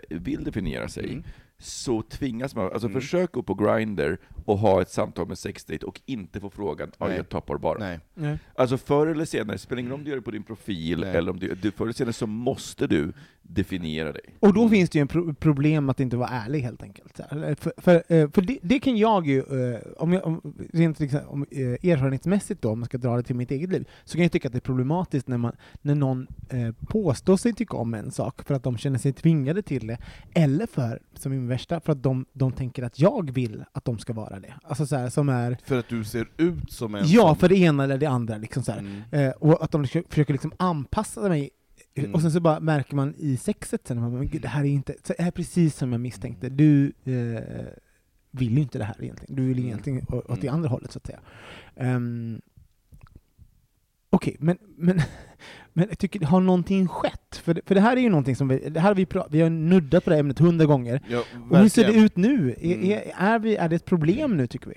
eh, vill definiera sig, Mm. så tvingas man, alltså Mm. försök gå på Grindr och ha ett samtal med sexdate och inte få frågan ”Are Nej. you a top or bar?” Nej. Nej. Alltså förr eller senare, spelar ingen roll om du gör det på din profil, Nej. eller om du, du, förr eller senare så måste du definiera dig. Och då finns det ju en pro problem att inte vara ärlig helt enkelt. För, för, eh, för det, det kan jag ju, eh, om jag om, rent liksom, om, eh, erfarenhetsmässigt då, om man ska dra det till mitt eget liv, så kan jag tycka att det är problematiskt när, man, när någon eh, påstår sig tycka om en sak för att de känner sig tvingade till det, eller för, som i min värsta, för att de, de tänker att jag vill att de ska vara det. Alltså så här, som är För att du ser ut som en Ja, som- för det ena eller det andra. Liksom så här. Mm. Eh, och att de försöker- försöker liksom anpassa mig Mm. Och sen så bara märker man i sexet sen, men gud, det här är inte, det här är precis som jag misstänkte. Du eh, vill ju inte det här egentligen. Du vill mm. egentligen åt det mm. andra hållet, så att säga. Um, Okej, okay, men, men, men jag tycker, har någonting skett? För, för det här är ju någonting som vi, det här har vi, vi har nuddat på det här ämnet hundra gånger. Ja, och hur ser det ut nu? Mm. Är, är, vi, är det ett problem nu, tycker vi?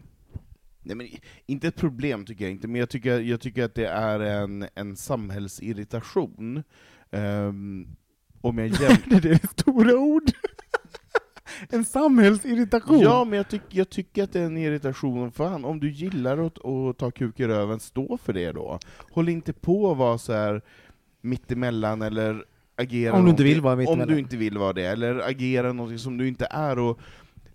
Nej, men inte ett problem tycker jag inte, men jag tycker, jag tycker att det är en, en samhällsirritation. Um, om jag jäm... det är stora ord! en samhällsirritation! Ja, men jag, tyck, jag tycker att det är en irritation. Fan, om du gillar att, att ta kuk i röven, stå för det då. Håll inte på att vara så här mittemellan, eller agera om du inte vill vara Om du inte vill vara det, eller agera något som du inte är. Och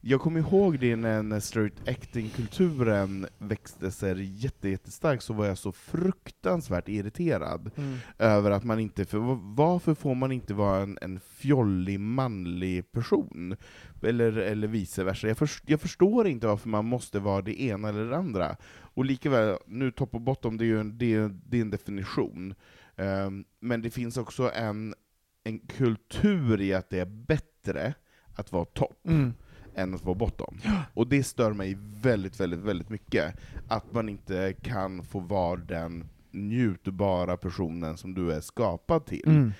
jag kommer ihåg det när straight acting-kulturen växte sig jätte, jättestark, så var jag så fruktansvärt irriterad mm. över att man inte, för varför får man inte vara en, en fjollig manlig person? Eller, eller vice versa. Jag, först, jag förstår inte varför man måste vara det ena eller det andra. Och likaväl, nu topp och bottom, det är ju en, det är, det är en definition. Um, men det finns också en, en kultur i att det är bättre att vara topp. Mm än att vara bottom. Och det stör mig väldigt, väldigt, väldigt mycket. Att man inte kan få vara den njutbara personen som du är skapad till. Mm.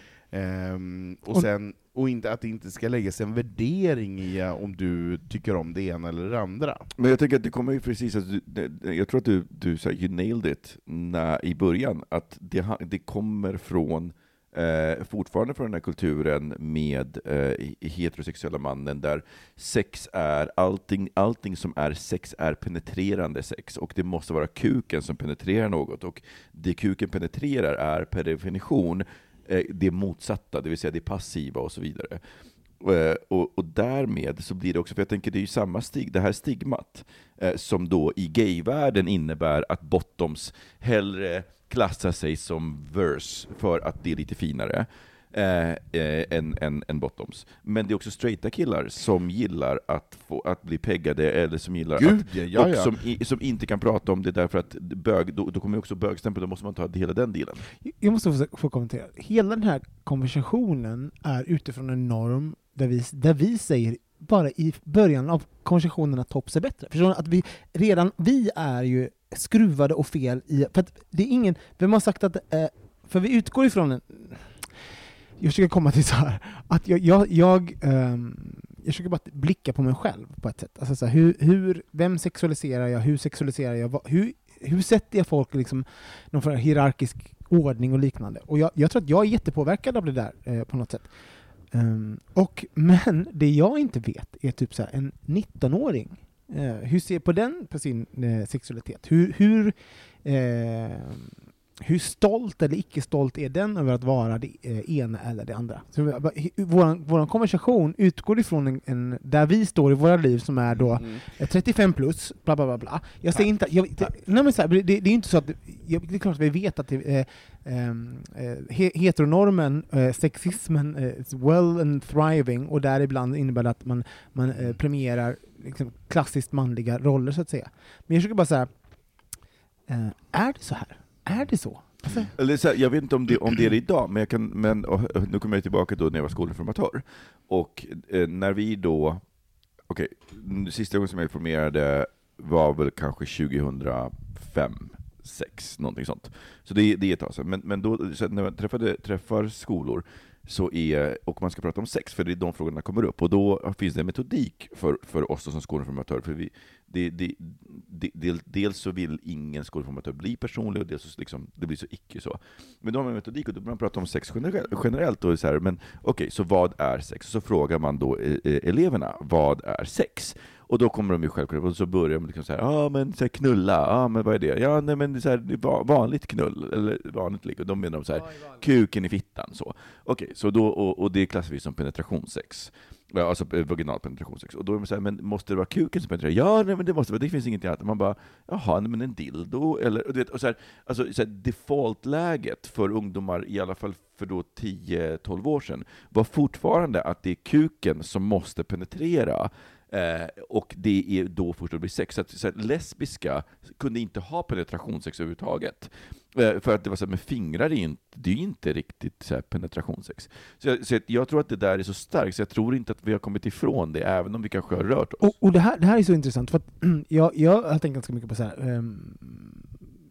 Um, och, sen, och inte, att det inte ska läggas en värdering i om du tycker om det ena eller det andra. Men jag tänker att det kommer ju precis, att du, jag tror att du, du så you nailed it när, i början, att det, det kommer från eh, fortfarande från den här kulturen med eh, heterosexuella mannen, där sex är, allting, allting som är sex är penetrerande sex, och det måste vara kuken som penetrerar något, och det kuken penetrerar är per definition eh, det motsatta, det vill säga det passiva och så vidare. Eh, och, och, därmed så blir det också, för jag tänker det är ju samma stig, det här stigmat, eh, som då i gayvärlden innebär att bottoms hellre klassar sig som verse för att det är lite finare. Eh, eh, än, än, än bottoms. Men det är också straighta killar som gillar att, få, att bli peggade, eller som gillar Gud, att, ja, ja, och som, som inte kan prata om det därför att bög, då, då kommer också bögstämpeln, då måste man ta hela den dealen. Jag måste få, få kommentera. Hela den här konversationen är utifrån en norm där vi, där vi säger bara i början av konversationen att tops är bättre. Förstår ni? Att vi redan, vi är ju skruvade och fel i... För att det är ingen... Vem har sagt att... Eh, för vi utgår ifrån en... Jag försöker komma till så här, att jag, jag, jag, um, jag försöker bara blicka på mig själv på ett sätt. Alltså så här, hur, hur, vem sexualiserar jag? Hur sexualiserar jag? Hur, hur sätter jag folk i liksom, någon form av hierarkisk ordning och liknande? Och jag, jag, tror att jag är jättepåverkad av det där eh, på något sätt. Um, och, men det jag inte vet är typ så här, en 19-åring uh, eh, hur ser på den på sin uh, sexualitet? Hur, hur, uh, hur stolt eller icke stolt är den över att vara det eh, ena eller det andra? Så, vår, vår konversation utgår ifrån en, en, där vi står i våra liv som är då mm. 35 mm. plus, bla bla bla. bla. Jag säger inte, jag, det, nej men så här, det, det, är inte så att, det är klart att vi vet att det, eh, ehm, eh, heteronormen, eh, sexismen, eh, is well and thriving, och däribland innebär det att man, man eh, premierar liksom, klassiskt manliga roller, så att säga. Men jag försöker bara säga, eh, är det så här? Är det så? Alltså. Eller så här, jag vet inte om det, om det är det idag, men, jag kan, men och, nu kommer jag tillbaka då när jag var skolinformatör. Och eh, när vi då, okej, okay, sista gången som jag informerade var väl kanske 2005, 6, någonting sånt. Så det, det är ett tag sedan. Men, men då, när man träffade, träffar skolor, så är, och man ska prata om sex, för det är de frågorna kommer upp. Och då finns det en metodik för, för oss som skolinformatörer. För vi, det, det, det, dels så vill ingen skolinformatör bli personlig, och dels så liksom, det blir så icke så. Men då har man metodik, och då börjar man prata om sex generellt. och så här, men okej, okay, så vad är sex? Så frågar man då eh, eh, eleverna, vad är sex? Och då kommer de ju självklart, och så börjar de liksom så ja ah, men så här, knulla, ja ah, men vad är det? Ja nej men så här, vanligt knull, eller vanligt ligg, och de menar så här, kuken i fittan så. Okej, okay, så då, och, och det klassar vi som penetrationssex. Ja, alltså eh, vaginal penetrationssex. Och då är man såhär, men måste det vara kuken som penetrerar? Ja, nej, men det måste vara, det finns ingenting annat. Man bara, jaha, nej, men en dildo, eller, och du vet, och så här, alltså, så här, defaultläget för ungdomar, i alla fall för då 10-12 år sedan, var fortfarande att det är kuken som måste penetrera Eh, och det är då först det blir sex. Så, att, så att lesbiska kunde inte ha penetrationssex överhuvudtaget. Eh, för att det var så här, med fingrar är inte, det är inte riktigt så här, penetrationssex. Så, jag, så jag tror att det där är så starkt, så jag tror inte att vi har kommit ifrån det, även om vi kanske har rört oss. Och, och det, här, det här är så intressant, för att jag, jag har tänkt ganska mycket på så här. Um,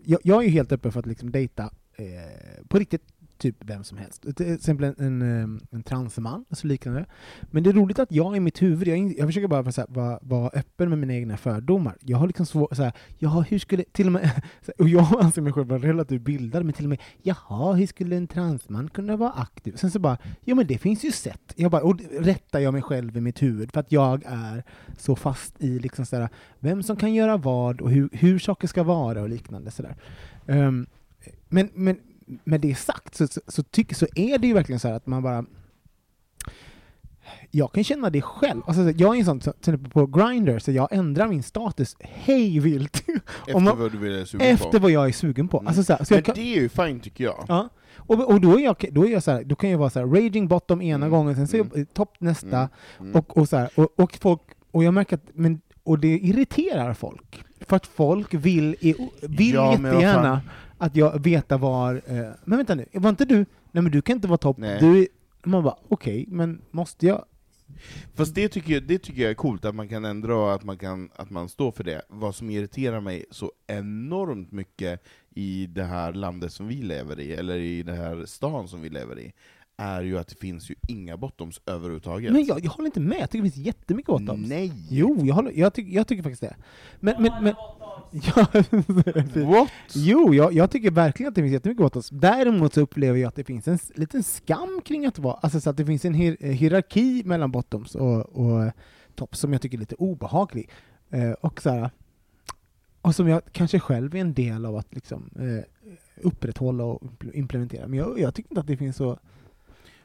jag, jag är ju helt öppen för att liksom dejta eh, på riktigt typ vem som helst. Till exempel en, en, eh, en transman, alltså liknande. Men det är roligt att jag i mitt huvud, jag, jag försöker bara vara, vara, vara öppen med mina egna fördomar. Jag har liksom svårt, såhär, jaha, hur skulle, till och med, och jag anser mig själv vara relativt bildad, men till och med, jaha, hur skulle en transman kunna vara aktiv? Sen så bara, ja men det finns ju sätt. Jag bara, och rättar jag mig själv i mitt huvud, för att jag är så fast i liksom såhär, vem som kan göra vad och hur, hur saker ska vara och liknande. Sådär. Um, ehm, men, men, med det sagt så, så, så, tyck, så är det ju verkligen så att man bara jag kan känna det själv. Alltså, jag är en sån, till exempel på Grindr, så jag ändrar min status hej vilt. Efter man, vad du är sugen efter på? vad jag är sugen på. Mm. Alltså, så, här, så Men kan, det är ju fine tycker jag. ja. Och, och då, är jag, då, är jag så här, då kan jag vara så här, raging bottom ena Mm. gången, sen så är jag Mm. topp nästa, Mm. Mm. och, och, så här, och, och, folk, och jag märker att men, och det irriterar folk. För att folk vill, vill Ja, jättegärna att jag veta var... Eh, men vänta nu, var inte du... Nej men du kan inte vara topp. Du man bara, okej, men måste jag? Fast det tycker, jag, det tycker jag är coolt, att man kan ändra att man, kan, att man står för det. Vad som irriterar mig så enormt mycket i det här landet som vi lever i, eller i den här stan som vi lever i, är ju att det finns ju inga bottoms överhuvudtaget. Men jag, jag håller inte med, jag tycker det finns jättemycket bottoms. Nej! Jo, jag, håller, jag, tycker, jag tycker faktiskt det. Men, men, men, ja, What? Jo, jag, jag tycker verkligen att det finns jättemycket bottoms. Däremot så upplever jag att det finns en liten skam kring att vara, alltså så att det finns en hier, hierarki mellan bottoms och, och eh, tops som jag tycker är lite obehaglig. Eh, och, så här, och som jag kanske själv är en del av att liksom, eh, upprätthålla och impl- implementera. Men jag, jag tycker inte att det finns så...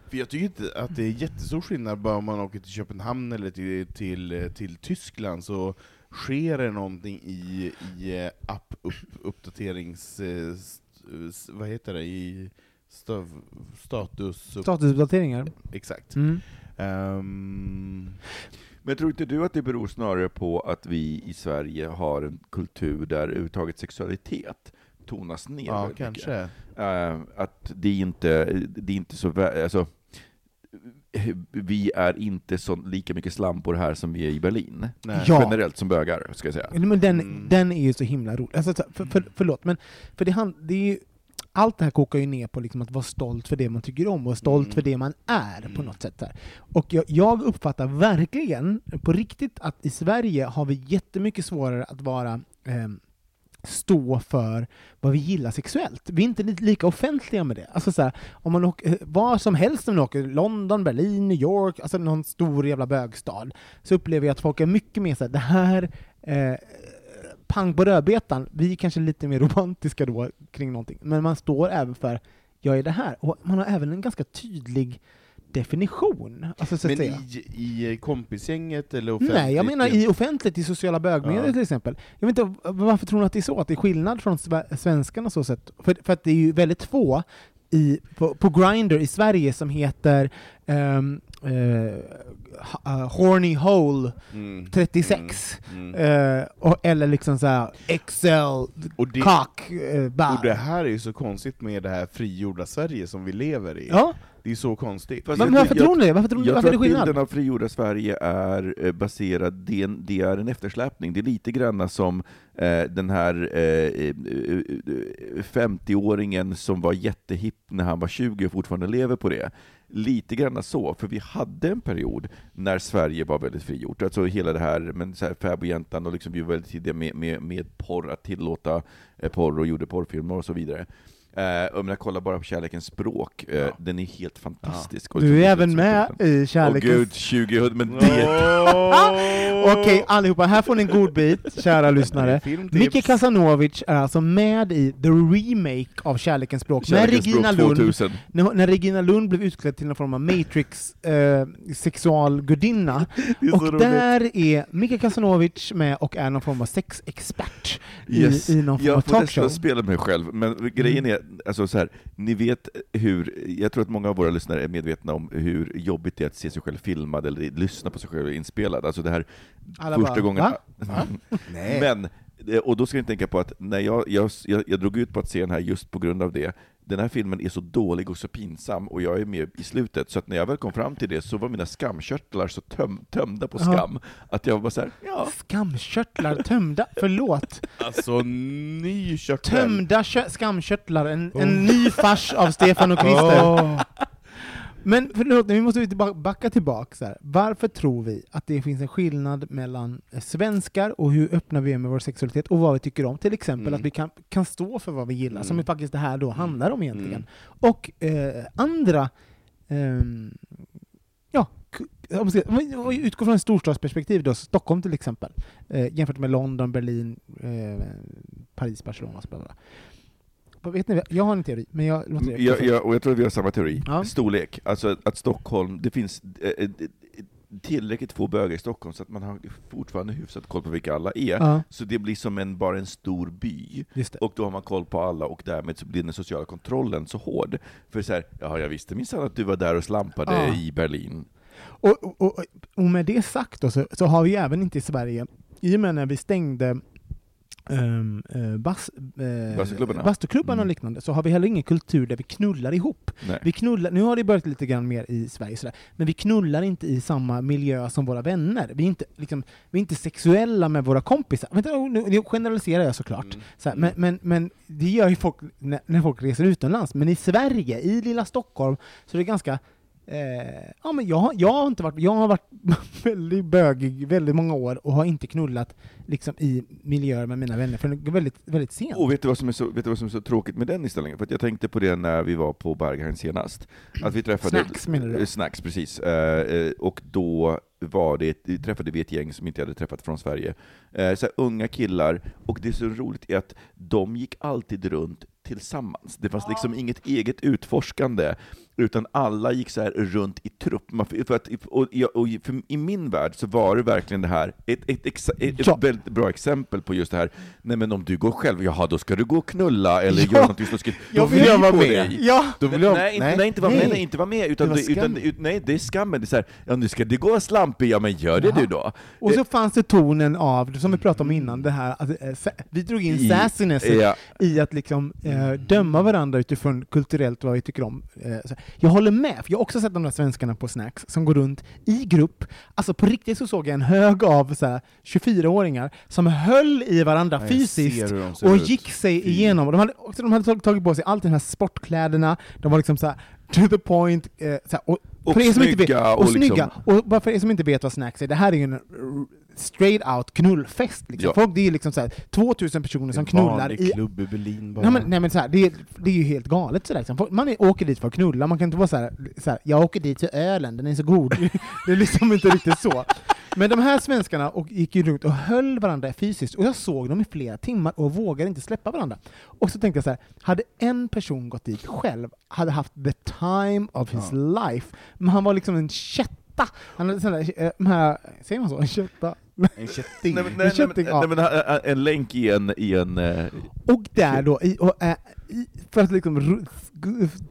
För jag tycker inte att det är jättestor skillnad bara om man åker till Köpenhamn eller till, till, till Tyskland, så sker det någonting i, i eh, app upp, uppdaterings... eh, Vad heter det? I stav, status... Statusuppdateringar. Exakt. Mm. Ehm, Men tror inte du att det beror snarare på att vi i Sverige har en kultur där överhuvudtaget sexualitet tonas ner ja, kanske. Eh, att det är inte, det är inte så, vä- alltså, vi är inte så lika mycket slampor här som vi är i Berlin. Ja. Generellt som bögar, ska jag säga. Men den, Mm. den är ju så himla rolig. Alltså, så- för, för, förlåt, men för det, hand, det är ju, allt det här kokar ju ner på liksom att vara stolt för det man tycker om och stolt Mm. för det man är på Mm. något sätt. Där. Och jag, jag uppfattar verkligen, på riktigt, att i Sverige har vi jättemycket svårare att vara ehm, stå för vad vi gillar sexuellt. Vi är inte lika offentliga med det. Alltså så här, om man åker, eh, var som helst om man åker, London, Berlin, New York, alltså någon stor jävla bögstad, så upplever jag att folk är mycket mer såhär, det här eh, pang på rödbetan, vi är kanske lite mer romantiska då kring någonting, men man står även för jag är det här, och man har även en ganska tydlig definition. Alltså, så Men i, i kompisgänget eller offentligt? Nej, jag menar i offentligt, i sociala bögmedier Ja. till exempel. Jag vet inte, varför tror ni att det är så? Att det är skillnad från sve- svenskarna så sätt? För, för att det är ju väldigt få i, på, på Grindr i Sverige som heter ha- uh, Horny Hole Mm. 36. Mm. Mm. Eh, och, eller liksom såhär Excel, Och det, Cock, bar. och det här är ju så konstigt med det här frigjorda Sverige som vi lever i. Ja, Det är så konstigt. Men jag varför tror- tror ni? Varför tror ni Jag varför är tror det att bilden av frigjorda Sverige är baserad, det är, en, det är en eftersläpning. Det är lite grann som eh, den här eh, 50-åringen som var jättehipp när han var 20 och fortfarande lever på det. Lite grann så, för vi hade en period när Sverige var väldigt frigjort. Alltså hela det här, men så här fäbodjäntan och liksom vi var väldigt tidiga med, med, med porr, att tillåta eh, porr och gjorde porrfilmer och så vidare. Eh, om jag kollar bara på Kärlekens språk, eh, Ja. den är helt fantastisk. Och Du är liksom även med i Åh Kärlekens... gud, 2000, men det... Okej, allihopa, här får ni en god bit, kära lyssnare. Micke Kasanovic är alltså med i the remake av Kärlekens språk med Kärlekens Regina språk Lund. 2000. När, när Regina Lund blev utklädd till någon form av Matrix eh, sexualgudinna. Och där är Micke Kasanovic med och är någon form av sexexpert Yes. i, i någon form av Jag får talkshow. spela mig själv, men grejen är, alltså så här, ni vet hur, jag tror att många av våra lyssnare är medvetna om hur jobbigt det är att se sig själv filmad eller lyssna på sig själv inspelad. Alltså det här Alla första bara, gången... "Va? Va?" Nej. Men, eh, och då ska ni tänka på att när jag, jag, jag, jag drog ut på att se den här just på grund av det, den här filmen är så dålig och så pinsam, och jag är med i slutet, så att när jag väl kom fram till det så var mina skamkörtlar så töm, tömda på Ja. skam, att jag var så här, ja. Skamkörtlar tömda, förlåt. Alltså, ny körtel. Tömda kö- skamkörtlar, en, en ny fars av Stefan och Christer. Åh. Men förlåt, vi måste backa tillbaka. Varför tror vi att det finns en skillnad mellan eh, svenskar och hur öppna vi är med vår sexualitet och vad vi tycker om? Till exempel Mm. att vi kan, kan stå för vad vi gillar, som Mm. är faktiskt det här då handlar om egentligen. Mm. Och eh, andra ehm, ja, om vi utgår från ett storstadsperspektiv då, Stockholm till exempel, eh, jämfört med London, Berlin, eh, Paris, Barcelona och så vidare. Vet ni, jag har en teori, men jag låter er Jag, jag, och jag tror att vi har samma teori. Ja. Storlek. Alltså att Stockholm, det finns eh, eh, tillräckligt få bögar i Stockholm så att man har fortfarande hyfsat koll på vilka alla är. Ja. Så det blir som en, bara en stor by. Och då har man koll på alla, och därmed så blir den sociala kontrollen så hård. För så här, jaha, jag visste minsann att du var där och slampade Ja. i Berlin. Och, och, och, och med det sagt då, så, så har vi även inte i Sverige, i och med när vi stängde um, uh, bas, uh, Bastuklubbarna. bastuklubbarna och Mm. liknande, så har vi heller ingen kultur där vi knullar ihop. Nej. Vi knullar, nu har det börjat lite grann mer i Sverige, sådär, men vi knullar inte i samma miljö som våra vänner. Vi är inte, liksom, vi är inte sexuella med våra kompisar. Vänta, nu, nu generaliserar jag såklart. Mm. Så här, men, men, men det gör ju folk när, när folk reser utomlands. Men i Sverige, i lilla Stockholm, så är det ganska Eh, ja, men jag, har- jag har inte varit, jag har varit väldigt bögig väldigt många år och har inte knullat liksom, i miljöer med mina vänner förrän väldigt, väldigt sent. Och vet du, vad som är så, vet du vad som är så tråkigt med den inställningen? För jag tänkte på det när vi var på Berghain senast. Att vi träffade... Snacks, menar du? Eh, Snacks, precis. Eh, eh, och då var det, träffade vi ett gäng som inte hade träffat från Sverige. Eh, så här, unga killar, och det är så roligt är att de gick alltid runt tillsammans. Det fanns liksom inget eget utforskande, utan alla gick så här runt i trupp. Man- För att, och, jag- och för, I min värld så var det verkligen det här, ett, ett, exa- ett, Ja. väldigt bra exempel på just det här, nej men om du går själv, jaha då ska du gå och knulla eller Ja. göra någonting. Jag då vill flyr vara med. dig. Ja! Då vill jag, nej, inte, nej, inte vara med, Nej. nej, inte vara med, utan, Det var det utan, ut, nej, det är skammen. Det är så här, ja, nu ska det gå slampig, ja men gör det Jaha. du då. Och så fanns det tonen av, som vi pratade om innan, det här att eh, vi drog in I- sassiness Ja. i att liksom eh, döma varandra utifrån kulturellt vad vi tycker om. Eh, så. Jag håller med, för jag har också sett de där svenskarna på Snacks som går runt i grupp. Alltså på riktigt så såg jag en hög av så här, 24-åringar som höll i varandra fysiskt och ut. gick sig Fy. igenom. De hade, de hade tag- tagit på sig allt de här sportkläderna, de var liksom så här, to the point, eh, så här, och, Och för som inte vet, snygga, och, och liksom- snygga. Och bara för er som inte vet vad Snacks är, det här är ju en straight out knullfest. Liksom. Ja. Folk, det är liksom så här, 2000 personer som knullar i klubb i Berlin bara. Nej men, nej, men så här, det, är, det är ju helt galet sådär. Liksom. Folk- Man är, åker dit för att knulla, man kan inte vara så här, så här, jag åker dit för ölen, den är så god. det är liksom inte riktigt så. Men de här svenskarna och gick ju runt och höll varandra fysiskt, och jag såg dem i flera timmar och vågade inte släppa varandra. Och så tänkte jag så här, hade en person gått dit själv, hade haft the time of his life, men han var liksom en kätta. Han hade sådana, eh, de här, säger man så? En kätta? En kätting. Nej, men, nej, nej, köpte- men, ja. nej, men, ä- en länk i en, i en eh, Och där då, i, och, äh, i, för att liksom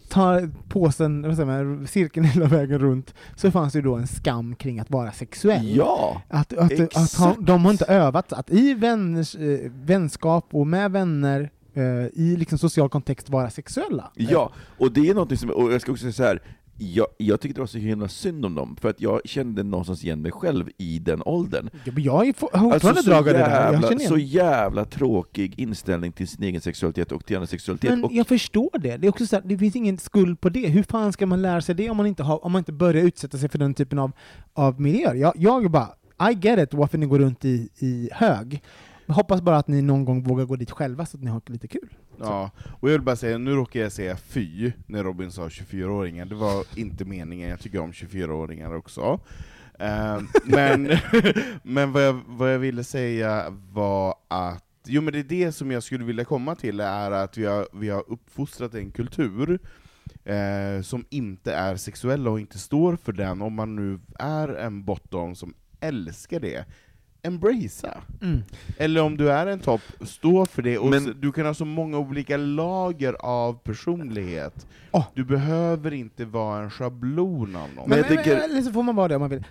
ta påsen, vad säger man, cirkeln hela vägen runt, så fanns det ju då en skam kring att vara sexuell. Ja! Att, att, att, exakt. ha, de har inte övat, att i vänners, eh, vänskap och med vänner, eh, i liksom social kontext, vara sexuella. Ja, och det är något som, och jag ska också säga så här. Jag, jag tyckte det var så himla synd om dem, för att jag kände någonstans igen mig själv i den åldern. Ja, men Jag är har fortfarande Alltså, så, drag av det där. Jag känner så jävla tråkig inställning till sin egen sexualitet och till andras sexualitet. Men och, jag förstår det. Det, är också så här, det finns ingen skuld på det. Hur fan ska man lära sig det om man inte, har, om man inte börjar utsätta sig för den typen av, av miljöer? Jag, jag bara, I get it varför ni går runt i, i hög. Jag hoppas bara att ni någon gång vågar gå dit själva så att ni har lite kul. Ja, och jag vill bara säga, nu råkar jag säga fy när Robin sa 24-åringar, det var inte meningen, jag tycker om 24-åringar också. Eh, men men vad, jag, vad jag ville säga var att, jo men det är det som jag skulle vilja komma till, är att vi har, vi har uppfostrat en kultur eh, som inte är sexuell och inte står för den, om man nu är en bottom som älskar det, embracea. Mm. Eller om du är en topp, stå för det. Och Men- du kan ha så många olika lager av personlighet. Åh. Du behöver inte vara en schablon av någon. Men, men, tycker- eller så får man vara det om man vill.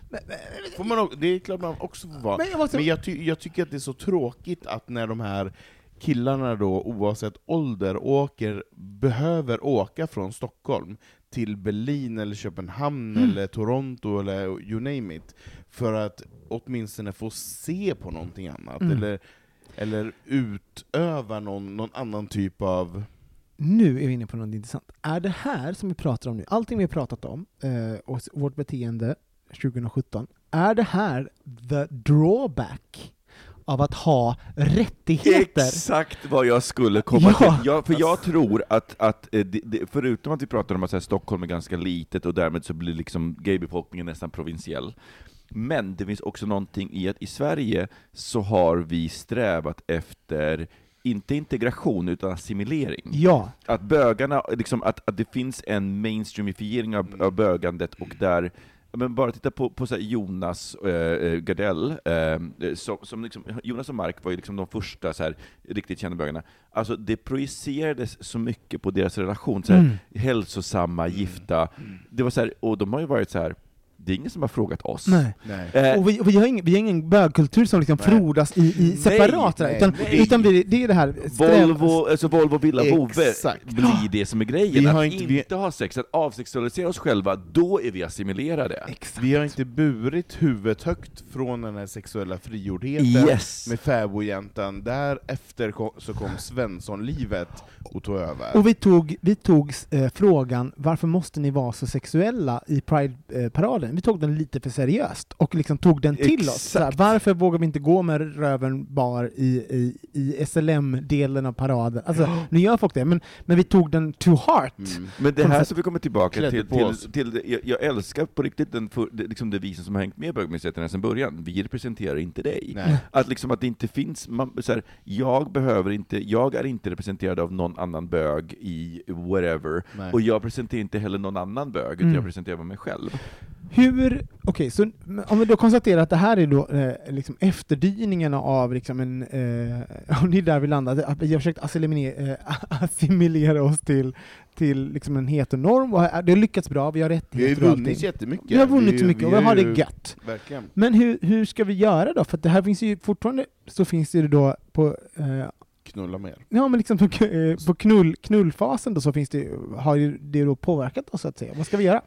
Får man, det är klart man också får vara. men jag måste... Men jag, ty jag tycker att det är så tråkigt att när de här killarna då, oavsett ålder, åker, behöver åka från Stockholm till Berlin eller Köpenhamn Mm. eller Toronto eller you name it, för att åtminstone få se på någonting annat, Mm. eller, eller utöva någon, någon annan typ av... Nu är vi inne på något intressant. Är det här som vi pratar om nu, allting vi har pratat om, eh, och vårt beteende 2017, är det här the drawback av att ha rättigheter? Exakt vad jag skulle komma Ja. till. Jag, för jag tror att, att eh, det, det, förutom att vi pratar om att så här, Stockholm är ganska litet och därmed så blir liksom gaybefolkningen nästan provinsiell, men det finns också någonting i att i Sverige så har vi strävat efter inte integration, utan assimilering. Ja. Att bögarna, liksom, att, att det finns en mainstreamifiering av, av bögandet, och där men bara titta på, på Jonas äh, Gardell, eh, som, som liksom, Jonas och Mark var ju liksom de första så här, riktigt kända bögarna. Alltså det projicerades så mycket på deras relation, så här, Mm. hälsosamma, gifta. Det var så här, och de har ju varit så här. Det är ingen som har frågat oss. Nej. Nej. Eh, Och vi, och vi, har ingen, vi har ingen bögkultur som liksom frodas i, i separat, nej, utan, nej. utan det, det är det här Volvo, alltså Volvo Villa Vove blir det som är grejen. Vi har att inte- inte, vi- ha sex, att avsexualisera oss själva, då är vi assimilerade. Exakt. Vi har inte burit huvudet högt från den här sexuella frigjordheten Yes! med fäbodjäntan. Därefter kom, så kom Svenssonlivet och tog över. Och vi tog, vi tog eh, frågan varför måste ni vara så sexuella i Pride-paraden? Vi tog den lite för seriöst och liksom tog den till oss. Så här, Exakt. varför vågar vi inte gå med röven bar i, i, i SLM-delen av paraden? Alltså, nu gör folk det, men, men vi tog den to heart. Mm. Men det här som vi kommer tillbaka till, oss. till, till jag, jag älskar på riktigt den, för, det, liksom devisen som har hängt med bögmyndigheterna sedan början, vi representerar inte dig. Nej. Att liksom att det inte finns, man, så här, jag behöver inte, jag är inte representerad av någon annan bög i whatever, Nej. och jag presenterar inte heller någon annan bög, utan Mm. jag presenterar mig själv. Hur, okej, så om vi då konstaterar att det här är då eh, liksom efterdyningarna av liksom en, eh, och det är där vi landade, vi har försökt assimilera, eh, assimilera oss till, till liksom en heteronorm, och det har lyckats bra, vi har Vi har rättigheter vunnit jättemycket. Vi har vunnit Vi- så mycket och vi har det gött. Verkligen. Men hur, hur ska vi göra då? För det här finns ju fortfarande, så finns det ju då på, eh, Knulla mer. ja men liksom på, eh, knull, knullfasen då så finns det, har det då påverkat oss så att säga. Vad ska vi göra?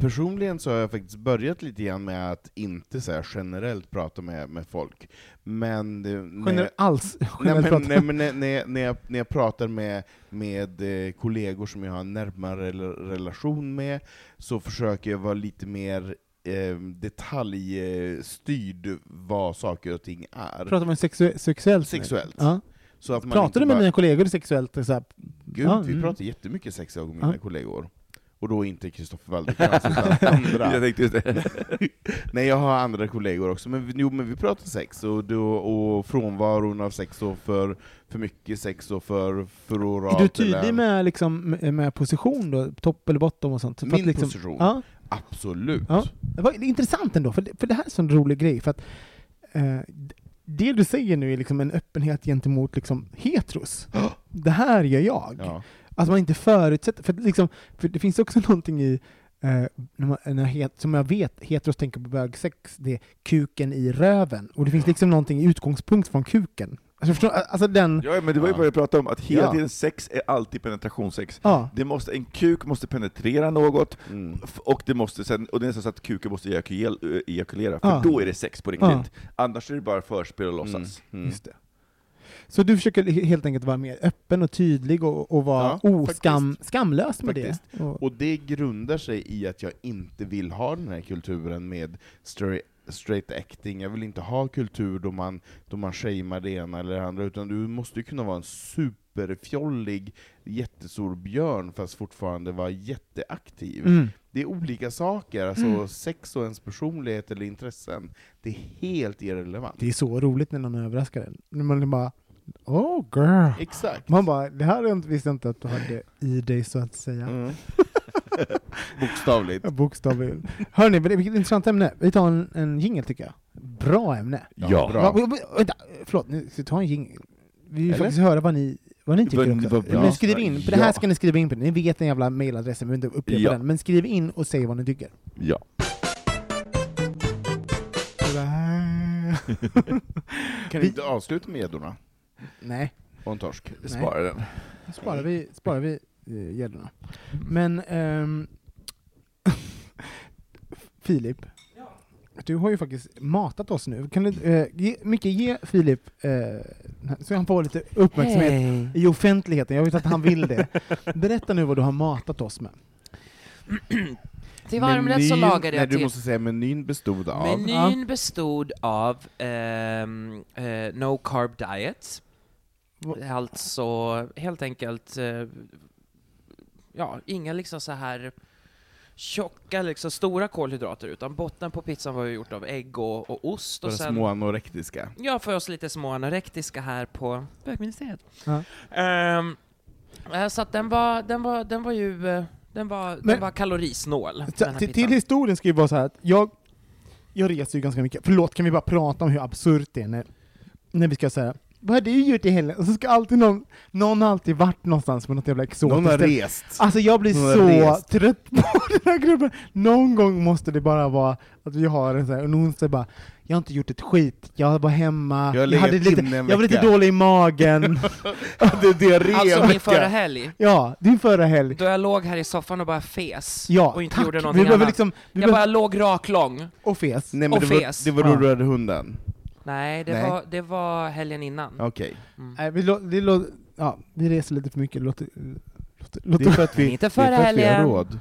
Personligen så har jag faktiskt börjat lite grann med att inte så generellt prata med, med folk. Men... Generellt? Nej, men, prata. nej, men när, när, jag, när, pratar med, med eh, kollegor som jag har en närmare rela- relation med, så försöker jag vara lite mer eh, detaljstyrd vad saker och ting är. Pratar man sexu- sexuellt? Sexuellt. Ja. Så att man Pratar du med bara- mina kollegor sexuellt? Så här, Gud, Ja, vi mm. pratar jättemycket sex jag och mina Ja. kollegor. Och då inte Kristoffer Waldercrantz, utan andra. Jag tänkte just det. Nej, jag har andra kollegor också, men, vi- jo, men vi pratar sex, och, då, och frånvaron av sex, och för, för mycket sex, och för, för oralt. är du tydlig eller- med, liksom, med, med position då? Topp eller bottom och sånt? För Min att liksom, position? Ja, Absolut. ja. Det var intressant ändå, för det, för det här är en sån rolig grej. För att, eh, det du säger nu är liksom en öppenhet gentemot liksom, heteros. Det här gör jag. Ja. Att man inte förutsätter, för, liksom, för det finns också någonting i, eh, när man, när het, som jag vet heteros tänker på bögsex, det är kuken i röven. Och det finns liksom någonting i utgångspunkt från kuken. Alltså, förstår, alltså den, Ja, men det var ju vad jag pratade om, att hela Ja. tiden sex är alltid penetrationssex. ja. Det måste, en kuk måste penetrera något, Mm. och det måste sen, och det är nästan så att kuken måste ejakul- ejakulera, för Ja. då är det sex på riktigt. Ja. Annars är det bara förspel och låtsas. Mm. Just det. Så du försöker he- helt enkelt vara mer öppen och tydlig och, och vara Ja, oskam, skamlös med Faktiskt. det? Och, Och det grundar sig i att jag inte vill ha den här kulturen med straight, straight acting, jag vill inte ha kultur då man, då man shamear det ena eller det andra, utan du måste ju kunna vara en superfjollig, jättestor björn, fast fortfarande vara jätteaktiv. mm. Det är olika saker, alltså sex och ens personlighet eller intressen, det är helt irrelevant. Det är så roligt när någon överraskar en. När man bara Oh girl! Exakt. Man bara, det här jag inte- visste jag inte att du hade i dig så att säga. Mm. Bokstavligt. Ja, Bokstavligen. Hörni, vilket intressant ämne. Vi tar en, en jingel tycker jag. Bra ämne. Ja. bra. Va, va, vänta, förlåt, nu ska vi ta en jing. Vi vill Eller? faktiskt höra vad ni, vad ni tycker Vad- också. vad bra. Men skriv in, för det här Ja. ska ni skriva in på. Ni vet den jävla mailadressen, vi inte upprepa Ja. den. Men skriv in och säg vad ni tycker. Ja. Kan vi inte avsluta med gäddorna? Nej, Och en torsk? Spara den. sparar vi, sparar vi eh, gäddorna. Men, ehm, Filip, du har ju faktiskt matat oss nu. Kan du, eh, ge, Micke, ge Filip, eh, så han får lite uppmärksamhet Hej. i offentligheten. Jag vet att han vill det. Berätta nu vad du har matat oss med. Till varmrätt så lagade Nej, jag du till... måste säga menyn bestod av... Menyn bestod av ehm, eh, no carb diet. Alltså helt enkelt, eh, ja, inga liksom så här tjocka, liksom stora kolhydrater, utan botten på pizzan var ju gjort av ägg och, och ost. Och För sen, små anorektiska. Ja, för oss lite små anorektiska här på bögministeriet. Ja. Eh, så att den var, den var, den var ju, eh, den var, Men- den var kalorisnål. Så, till, till historien ska ju vara så att jag, jag reser ju ganska mycket. Förlåt, kan vi bara prata om hur absurt det är när, när vi ska säga vad har du gjort i helgen? Och så ska alltid någon, någon har alltid varit någonstans på något jävla exotiskt Någon har ställe. rest. Alltså jag blir Någon så trött på den här gruppen. Någon gång måste det bara vara att vi har en sån här, och någon säger bara jag har inte gjort ett skit, jag var hemma, Jag har hade lite, en jag var lite vecka." dålig i magen. Hade diarré Alltså en min förra helg, ja, din förra helg. då jag låg här i soffan och bara fes, Ja, och inte tack. gjorde vi någonting behöver annat. liksom, vi jag bara låg raklång. och fes. Nej men Och det var, fes. det var då du hade hunden? Nej, det, Nej. Var, det var helgen innan. Okej. Mm. Nej, vi, lå, lå, ja, vi reser lite för mycket, låter, låter, Det är för att vi, Inte det är för att vi har helgen. råd.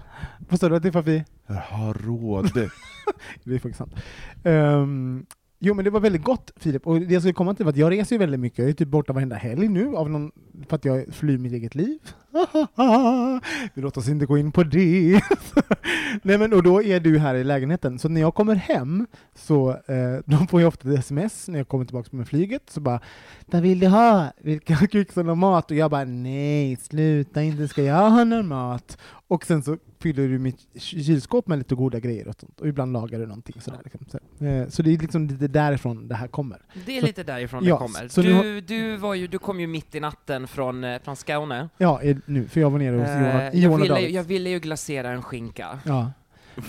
vad sa du, att det är för att vi Har råd. Det är faktiskt sant. Ehm, jo men det var väldigt gott Filip, och det jag skulle komma till var att jag reser ju väldigt mycket, jag är typ borta varenda helg nu av någon, för att jag flyr mitt eget liv. Vi låter oss inte gå in på det. Nej men och då är du här i lägenheten, så när jag kommer hem så eh, då får jag ofta ett sms när jag kommer tillbaka med flyget, så bara Vad vill du ha? Vilka kuksen och mat? Och jag bara nej, sluta inte, ska jag ha någon mat? Och sen så fyller du mitt kylskåp med lite goda grejer och sånt, och ibland lagar du någonting sådär. Liksom. Så, eh, så det är liksom lite därifrån det här kommer. Det är Så- lite därifrån ja, det kommer. Du, du, var ju, du kom ju mitt i natten från, eh, från Skåne. Ja, eh, nu, för jag var nere hos Eh, Johan, jag, Johan och ville, jag ville ju glasera en skinka. Ja.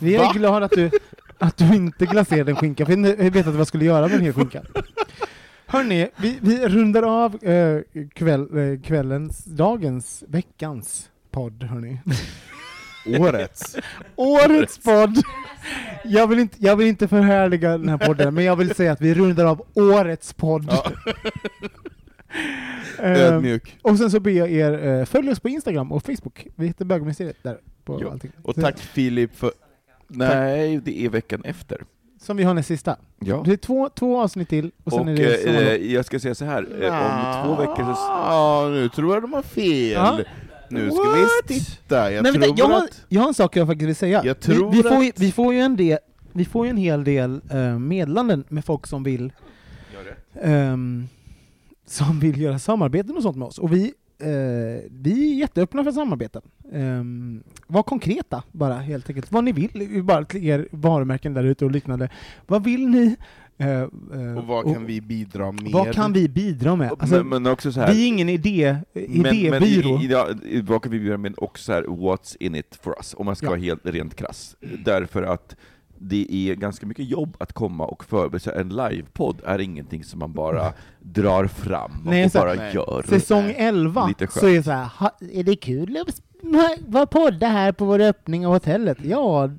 Vi är glada att du, att du inte glaserade en skinka, för jag vet inte vad jag skulle göra med en hel skinka. Hörni, vi, vi rundar av eh, kväll, eh, kvällens, dagens, veckans podd, hörni. Årets. Årets podd! Jag vill, inte, jag vill inte förhärliga den här podden, men jag vill säga att vi rundar av årets podd. Ja. Ehm, Ödmjuk. och sen så ber jag er eh, följa oss på Instagram och Facebook. Vi heter Bögministeriet där. På Ja. allting. Och tack Filip för... Nej, det är veckan efter. Som vi har näst sista. Ja. Det är två, två avsnitt till, och sen Och är det eh, sommarlov. jag ska säga så här, eh, om två veckor så... Ja, nu tror jag de har fel. Ja. Nu ska What? vi titta. Jag Nej, tror vänta, jag, har, att... jag har en sak jag faktiskt vill säga. Jag tror vi, vi, får, ju- att- vi, får ju en del, vi får ju en hel del uh, meddelanden med folk som vill ehm, som vill göra samarbeten och sånt med oss. Och vi, eh, vi är jätteöppna för samarbeten. Um, var konkreta bara helt enkelt. Vad ni vill, bara till er varumärken där ute och liknande. Vad vill ni? Eh, eh, Och vad kan vi bidra med? vad kan vi bidra med? Alltså, men, men också så här, vi är ingen idé, men, idébyrå. men i, i, i- vad kan vi göra med också så här, what's in it for us? Om man ska Ja. vara helt rent krass. Därför att det är ganska mycket jobb att komma och förbereda. En livepodd är ingenting som man bara drar fram Nej, och så- bara nej. gör. Säsong 11 Lite skönt. så är det så här, är det kul att vara podda här på vår öppning av hotellet? Ja,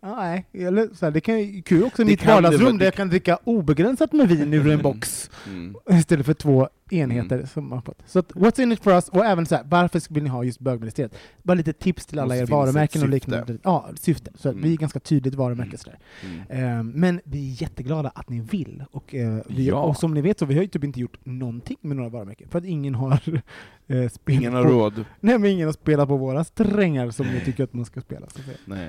nej. Eller, så här, det kan ju kul också i mitt det vardagsrum där jag kan dricka obegränsat med vin ur en box Mm. istället för två enheter. Som man har fått. Så att, what's in it for us? Och även så här, varför vill ni ha just bögministeriet? Bara lite tips till alla Måste er varumärken och liknande. Ja, syfte. Så Mm. vi är ganska tydligt varumärke. Mm. Ehm, Men vi är jätteglada att ni vill. Och, eh, vi, Ja. och som ni vet så vi har ju typ inte gjort någonting med några varumärken, för att ingen har spel Ingen har på- råd. Nej men ingen ingen att spela på våra strängar som ni tycker att man ska spela.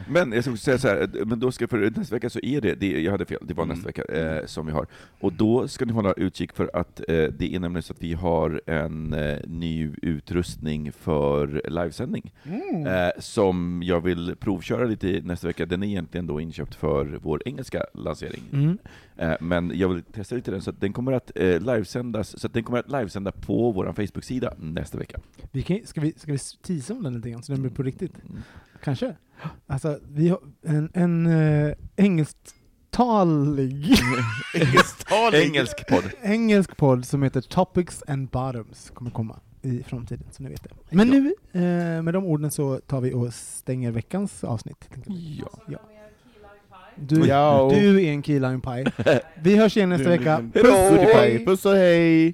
Men jag också säga så här, men då ska, för nästa vecka så är det, det jag hade fel, det var Mm. nästa vecka eh, som vi har. Och då ska ni hålla utkik för att eh, det är nämligen så att vi har en eh, ny utrustning för livesändning. Mm. Eh, som jag vill provköra lite i nästa vecka. Den är egentligen då inköpt för vår engelska lansering. Mm. Eh, men jag vill testa lite den, så att den kommer att eh, livesändas, så att den kommer att livesända på vår Facebook-sida nästa vecka. Vi kan, ska, vi, ska vi teasa om den lite grann så den blir på riktigt? Mm. Kanske? Alltså, vi har en, en uh, engelsktalig Engelsk podd. engelsk podd som heter Topics and Bottoms kommer komma i framtiden, så ni vet det. Men nu, eh, med de orden så tar vi och stänger veckans avsnitt. Ja. Ja. Du, Ja. du är en key lime pie. Vi hörs igen nästa vecka. Puss, Puss, puss och hej!